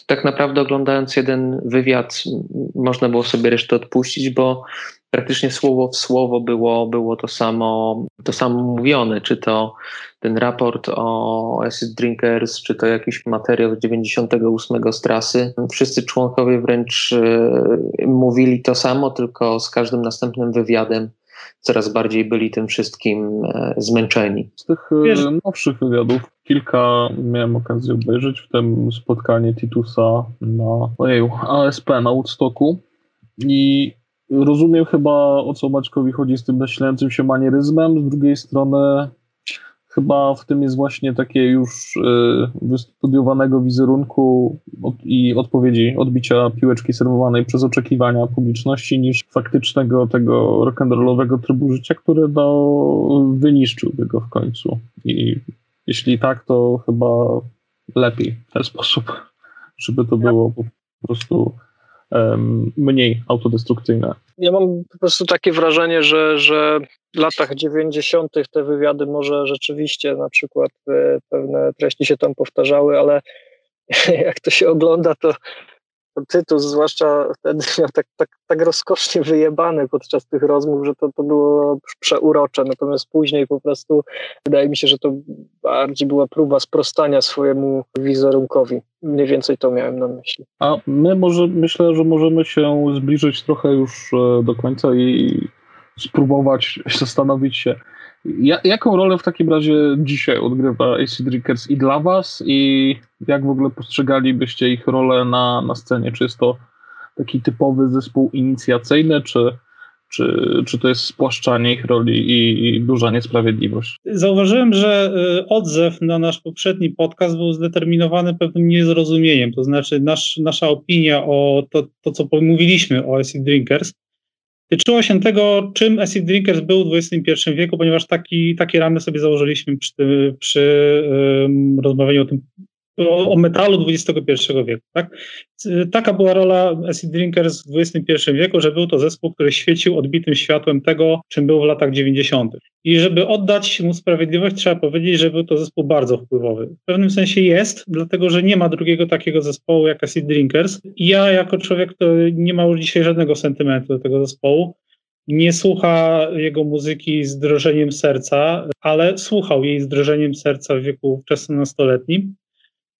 tak naprawdę oglądając jeden wywiad, można było sobie resztę odpuścić, bo praktycznie słowo w słowo było, było to, samo, to samo mówione, czy to ten raport o acid drinkers, czy to jakiś materiał z 98 z trasy. Wszyscy członkowie wręcz y, mówili to samo, tylko z każdym następnym wywiadem coraz bardziej byli tym wszystkim e, zmęczeni. Z tych e, Wiesz, nowszych wywiadów kilka miałem okazję obejrzeć, w tym spotkanie Titusa na ojeju, ASP na Woodstocku i rozumiem chyba o co Maćkowi chodzi z tym nasilającym się manieryzmem, z drugiej strony chyba w tym jest właśnie takie już y, wystudiowanego wizerunku i odpowiedzi, odbicia piłeczki serwowanej przez oczekiwania publiczności niż faktycznego tego rock'n'rollowego trybu życia, który no, wyniszczyłby go w końcu. I jeśli tak, to chyba lepiej w ten sposób, żeby to było po prostu mniej autodestrukcyjne. Ja mam po prostu takie wrażenie, że, że w latach 90. te wywiady może rzeczywiście na przykład e, pewne treści się tam powtarzały, ale jak to się ogląda, to tytuł, zwłaszcza wtedy miał tak, tak, tak rozkosznie wyjebany podczas tych rozmów, że to, to było przeurocze. Natomiast później po prostu wydaje mi się, że to bardziej była próba sprostania swojemu wizerunkowi. Mniej więcej to miałem na myśli. A my może myślę, że możemy się zbliżyć trochę już e, do końca i spróbować zastanowić się, ja, jaką rolę w takim razie dzisiaj odgrywa AC Drinkers i dla Was i jak w ogóle postrzegalibyście ich rolę na, na scenie? Czy jest to taki typowy zespół inicjacyjny, czy, czy, czy to jest spłaszczanie ich roli i, i duża niesprawiedliwość? Zauważyłem, że y, odzew na nasz poprzedni podcast był zdeterminowany pewnym niezrozumieniem. To znaczy, nasz, nasza opinia o to, to, co mówiliśmy o AC Drinkers, tyczyło się tego, czym acid drinkers był w XXI wieku, ponieważ taki, takie ramy sobie założyliśmy przy, przy um, rozmawianiu o tym o, o metalu XXI wieku. Tak? Taka była rola Acid Drinkers w XXI wieku, że był to zespół, który świecił odbitym światłem tego, czym był w latach 90. I żeby oddać mu sprawiedliwość, trzeba powiedzieć, że był to zespół bardzo wpływowy. W pewnym sensie jest, dlatego że nie ma drugiego takiego zespołu jak Acid Drinkers. Ja, jako człowiek, który nie ma już dzisiaj żadnego sentymentu do tego zespołu, nie słucha jego muzyki z drżeniem serca, ale słuchał jej z drżeniem serca w wieku wczesnonastoletnim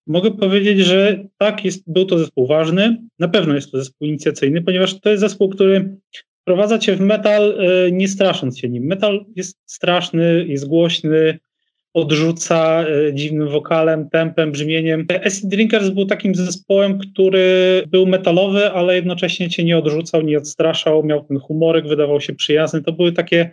mogę powiedzieć, że tak, jest, był to zespół ważny. Na pewno jest to zespół inicjacyjny, ponieważ to jest zespół, który wprowadza cię w metal, e, nie strasząc się nim. Metal jest straszny, jest głośny, odrzuca e, dziwnym wokalem, tempem, brzmieniem. Acid Drinkers był takim zespołem, który był metalowy, ale jednocześnie cię nie odrzucał, nie odstraszał, miał ten humorek, wydawał się przyjazny. To były takie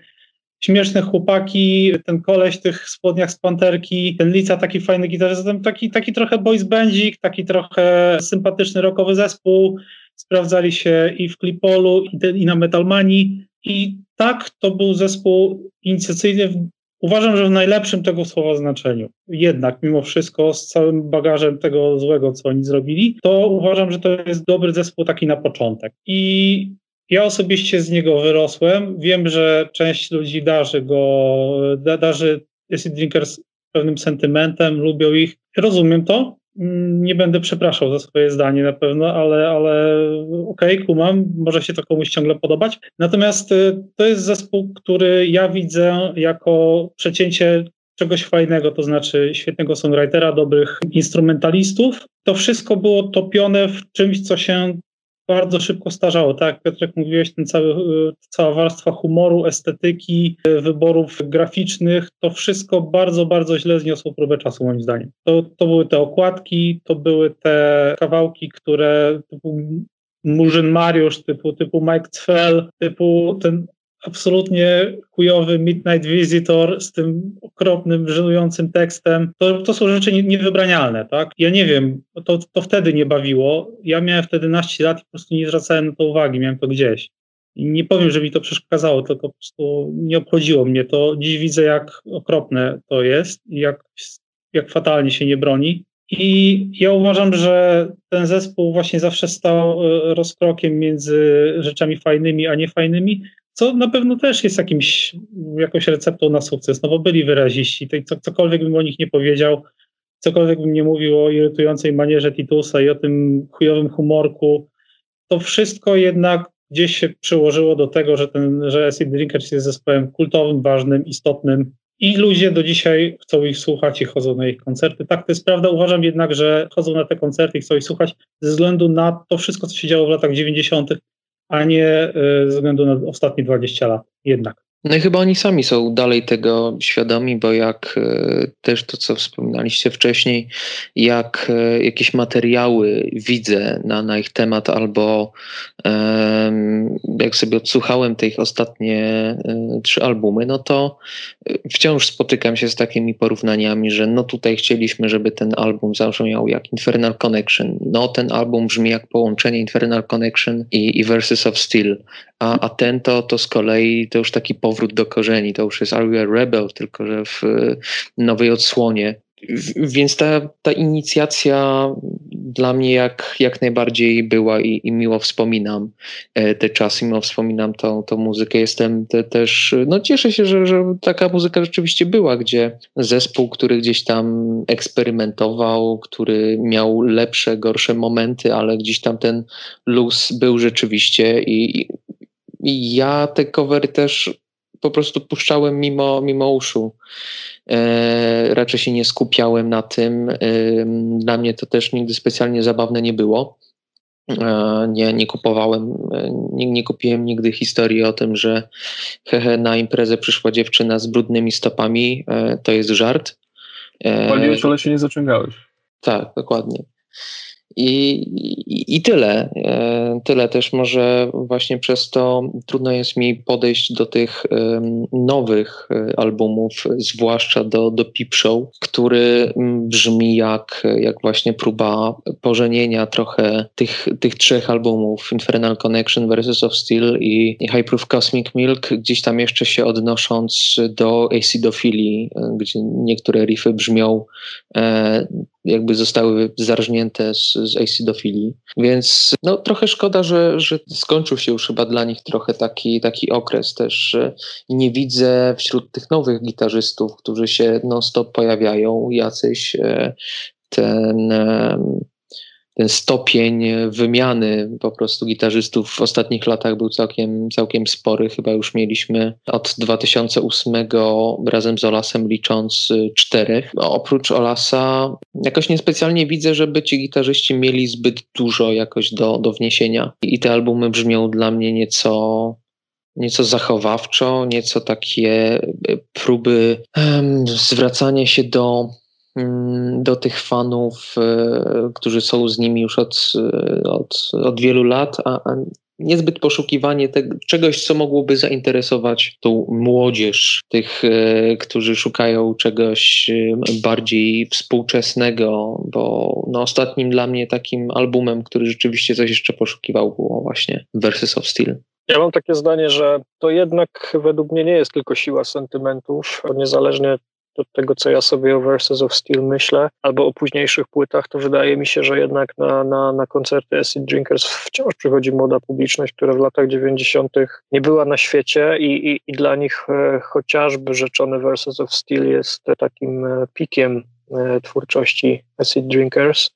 śmieszne chłopaki, ten koleś w tych spodniach z panterki, ten Lica taki fajny gitarzysta, taki, taki trochę boys bandzik, taki trochę sympatyczny rockowy zespół, sprawdzali się i w Klipolu i, i na Metalmanii i tak to był zespół inicjacyjny Uważam, że w najlepszym tego słowa znaczeniu. Jednak, mimo wszystko, z całym bagażem tego złego, co oni zrobili, to uważam, że to jest dobry zespół taki na początek. I ja osobiście z niego wyrosłem. Wiem, że część ludzi darzy go, darzy Acid Drinkers pewnym sentymentem, lubią ich. Rozumiem to. Nie będę przepraszał za swoje zdanie na pewno, ale, ale okej, okay, kumam, może się to komuś ciągle podobać. Natomiast y, to jest zespół, który ja widzę jako przecięcie czegoś fajnego, to znaczy świetnego songwritera, dobrych instrumentalistów. To wszystko było topione w czymś, co się bardzo szybko starzało. Tak Piotrek mówiłeś, ten cały, cała warstwa humoru, estetyki, wyborów graficznych, to wszystko bardzo, bardzo źle zniosło próbę czasu moim zdaniem. To, to były te okładki, to były te kawałki, które typu Murzyn Mariusz, typu, typu Mike Twell, typu ten absolutnie chujowy Midnight Visitor z tym okropnym, żenującym tekstem, to, to są rzeczy niewybranialne, tak? Ja nie wiem, to, to wtedy nie bawiło. Ja miałem wtedy 11 lat i po prostu nie zwracałem na to uwagi, miałem to gdzieś. I nie powiem, że mi to przeszkadzało, tylko po prostu nie obchodziło mnie to. Dziś widzę, jak okropne to jest i jak, jak fatalnie się nie broni. I ja uważam, że ten zespół właśnie zawsze stał e, rozkrokiem między rzeczami fajnymi a niefajnymi, co na pewno też jest jakimś, jakąś receptą na sukces, no bo byli wyraziści, cokolwiek bym o nich nie powiedział, cokolwiek bym nie mówił o irytującej manierze Titusa i o tym chujowym humorku, to wszystko jednak gdzieś się przyłożyło do tego, że ten, że Acid Drinkers jest zespołem kultowym, ważnym, istotnym i ludzie do dzisiaj chcą ich słuchać i chodzą na ich koncerty. Tak, to jest prawda. Uważam jednak, że chodzą na te koncerty i chcą ich słuchać ze względu na to wszystko, co się działo w latach 90., a nie y, ze względu na ostatnie 20 lat jednak. No i chyba oni sami są dalej tego świadomi, bo jak e, też to, co wspominaliście wcześniej, jak e, jakieś materiały widzę na, na ich temat, albo jak sobie odsłuchałem te ich ostatnie e, trzy albumy, no to wciąż spotykam się z takimi porównaniami, że no tutaj chcieliśmy, żeby ten album zabrzmiał jak Infernal Connection. No ten album brzmi jak połączenie Infernal Connection i, i Verses of Steel a, a ten to, to z kolei to już taki powrót do korzeni, to już jest Are You a Rebel, tylko że w nowej odsłonie. Więc ta, ta inicjacja dla mnie jak, jak najbardziej była i, i miło wspominam e, te czasy, miło wspominam tą, tą muzykę. Jestem te, też, no cieszę się, że, że taka muzyka rzeczywiście była, gdzie zespół, który gdzieś tam eksperymentował, który miał lepsze, gorsze momenty, ale gdzieś tam ten luz był rzeczywiście i, i ja te covery też po prostu puszczałem mimo, mimo uszu. E, raczej się nie skupiałem na tym. E, dla mnie to też nigdy specjalnie zabawne nie było. E, nie, nie kupowałem, e, nie, nie kupiłem nigdy historii o tym, że hehe, na imprezę przyszła dziewczyna z brudnymi stopami, e, to jest żart. Paliłeś, ale się nie zaciągałeś. Tak, dokładnie. I, i, tyle. E, tyle też może właśnie przez to trudno jest mi podejść do tych nowych e, albumów, zwłaszcza do, do Peep Show, który brzmi jak, jak właśnie próba pożenienia trochę tych, tych trzech albumów Infernal Connection, Versus of Steel i High Proof Cosmic Milk, gdzieś tam jeszcze się odnosząc do acidofilii, e, gdzie niektóre riffy brzmią jakby zostały zarżnięte z, z acidofilii. Więc no, trochę szkoda, że, że skończył się już chyba dla nich trochę taki, taki okres też. Nie widzę wśród tych nowych gitarzystów, którzy się non-stop pojawiają, jacyś e, ten ten stopień wymiany po prostu gitarzystów w ostatnich latach był całkiem, całkiem spory. Chyba już mieliśmy od 2008 razem z Olasem licząc y, czterech. No, oprócz Olasa jakoś niespecjalnie widzę, żeby ci gitarzyści mieli zbyt dużo jakoś do, do wniesienia. I te albumy brzmią dla mnie nieco nieco zachowawczo, nieco takie y, próby um, zwracania się do do tych fanów, e, którzy są z nimi już od, e, od, od wielu lat, a, a niezbyt poszukiwanie tego, czegoś, co mogłoby zainteresować tą młodzież, tych, e, którzy szukają czegoś bardziej współczesnego, bo no, ostatnim dla mnie takim albumem, który rzeczywiście coś jeszcze poszukiwał, było właśnie Versus of Steel. Ja mam takie zdanie, że to jednak według mnie nie jest tylko siła sentymentów, niezależnie od tego, co ja sobie o Verses of Steel myślę, albo o późniejszych płytach, to wydaje mi się, że jednak na, na, na koncerty Acid Drinkers wciąż przychodzi młoda publiczność, która w latach 90. nie była na świecie i, i, i dla nich e, chociażby rzeczony Verses of Steel jest takim e, pikiem e, twórczości acid drinkers.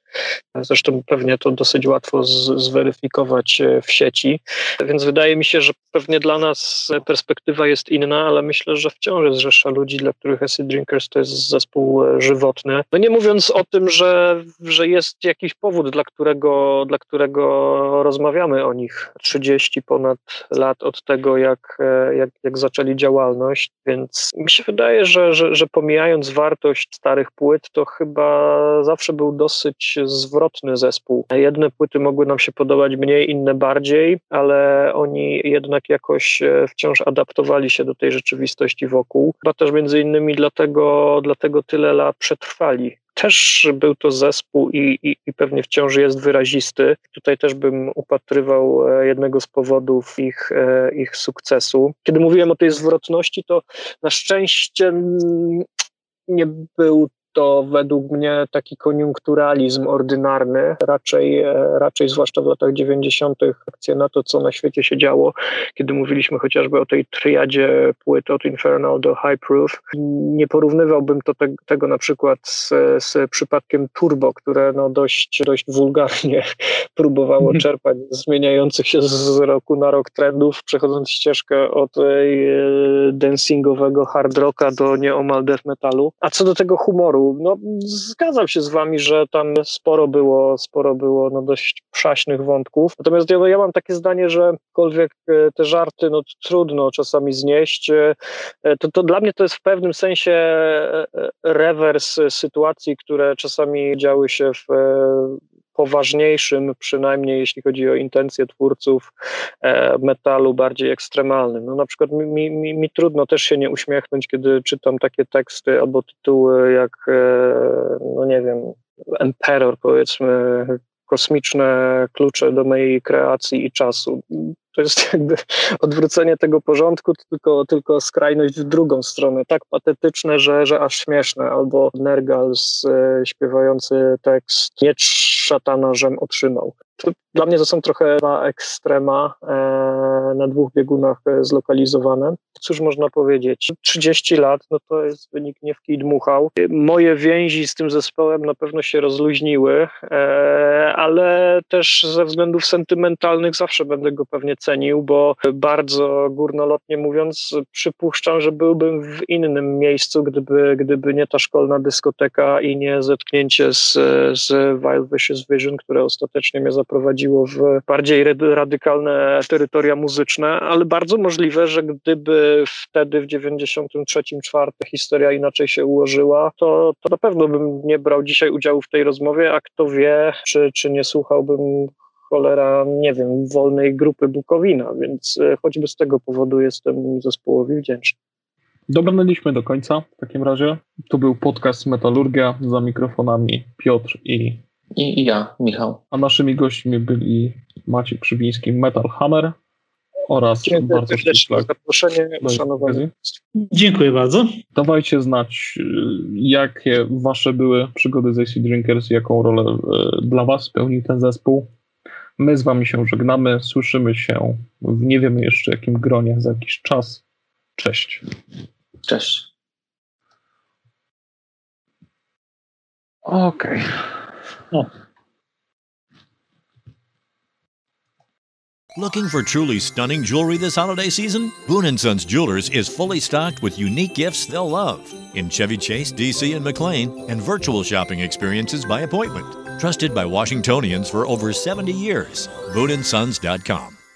Zresztą pewnie to dosyć łatwo z, zweryfikować e, w sieci, więc wydaje mi się, że pewnie dla nas perspektywa jest inna, ale myślę, że wciąż jest rzesza ludzi, dla których Acid Drinkers to jest zespół e, żywotny. No nie mówiąc o tym, że, że jest jakiś powód, dla którego, dla którego rozmawiamy o nich 30 ponad lat od tego, jak, e, jak, jak zaczęli działalność, więc mi się wydaje, że, że, że pomijając wartość starych płyt, to chyba zawsze był dosyć zwrotny zespół. Jedne płyty mogły nam się podobać mniej, inne bardziej, ale oni jednak jakoś e, wciąż adaptowali się do tej rzeczywistości wokół. Chyba też między innymi dlatego, dlatego tyle lat przetrwali też był to zespół i, i, i, pewnie wciąż jest wyrazisty. Tutaj też bym upatrywał e, jednego z powodów ich, e, ich sukcesu. Kiedy mówiłem o tej zwrotności, to na szczęście nie był to według mnie taki koniunkturalizm ordynarny, raczej, e, raczej zwłaszcza w latach 90. akcje na to, co na świecie się działo, kiedy mówiliśmy chociażby o tej triadzie płyt od Infernal do High Proof. Nie porównywałbym to te, tego na przykład z, z przypadkiem Turbo, które no dość, dość wulgarnie próbowało mhm. czerpać zmieniających się z roku na rok trendów, przechodząc ścieżkę od e, dancingowego hard rocka do nieomal death metalu. A co do tego humoru, no, zgadzam się z wami, że tam sporo było, sporo było no, dość przaśnych wątków. Natomiast ja, ja mam takie zdanie, że kolwiek e, te żarty no, trudno czasami znieść, e, to, to dla mnie to jest w pewnym sensie e, rewers sytuacji, które czasami działy się w poważniejszym, przynajmniej jeśli chodzi o intencje twórców e, metalu bardziej ekstremalnym. No na przykład mi, mi, mi, trudno też się nie uśmiechnąć, kiedy czytam takie teksty albo tytuły jak, e, no nie wiem, Emperor powiedzmy, kosmiczne klucze do mojej kreacji i czasu. To jest jakby odwrócenie tego porządku, tylko, tylko skrajność w drugą stronę. Tak patetyczne, że, że aż śmieszne. Albo Nergals e, śpiewający tekst Miecz szatana, żem otrzymał. To, dla mnie to są trochę na ekstrema, e, na dwóch biegunach e, zlokalizowane. Cóż można powiedzieć? 30 lat, no to jest wynik nie w kij dmuchał. Moje więzi z tym zespołem na pewno się rozluźniły, e, ale też ze względów sentymentalnych zawsze będę go pewnie cenił, bo bardzo górnolotnie mówiąc, przypuszczam, że byłbym w innym miejscu, gdyby, gdyby nie ta szkolna dyskoteka i nie zetknięcie z, z Wild Vicious Vision, które ostatecznie mnie zaprowadziło w bardziej radykalne terytoria muzyczne, ale bardzo możliwe, że gdyby wtedy w 93-4 historia inaczej się ułożyła, to, to na pewno bym nie brał dzisiaj udziału w tej rozmowie, a kto wie, czy, czy nie słuchałbym cholera, nie wiem, wolnej grupy Bukowina, więc e, choćby z tego powodu jestem zespołowi wdzięczny. Dobrnęliśmy do końca w takim razie. Tu był podcast Metalurgia za mikrofonami Piotr i... I, ja, Michał. A naszymi gośćmi byli Maciej Przybiński, Metal Hammer oraz Dziękuję bardzo za zaproszenie. Szanowani. Dziękuję bardzo. Dawajcie znać, y, jakie wasze były przygody z AC Drinkers, jaką rolę y, dla was spełnił ten zespół. My z wami się żegnamy, słyszymy się w nie wiemy jeszcze jakim gronie za jakiś czas. Cześć. Cześć. Okej. Okay. Looking for truly stunning jewelry this holiday season? Boone & Sons Jewelers is fully stocked with unique gifts they'll love in Chevy Chase, DC, and McLean, and virtual shopping experiences by appointment. Trusted by Washingtonians for over 70 years. BooneandSons.com.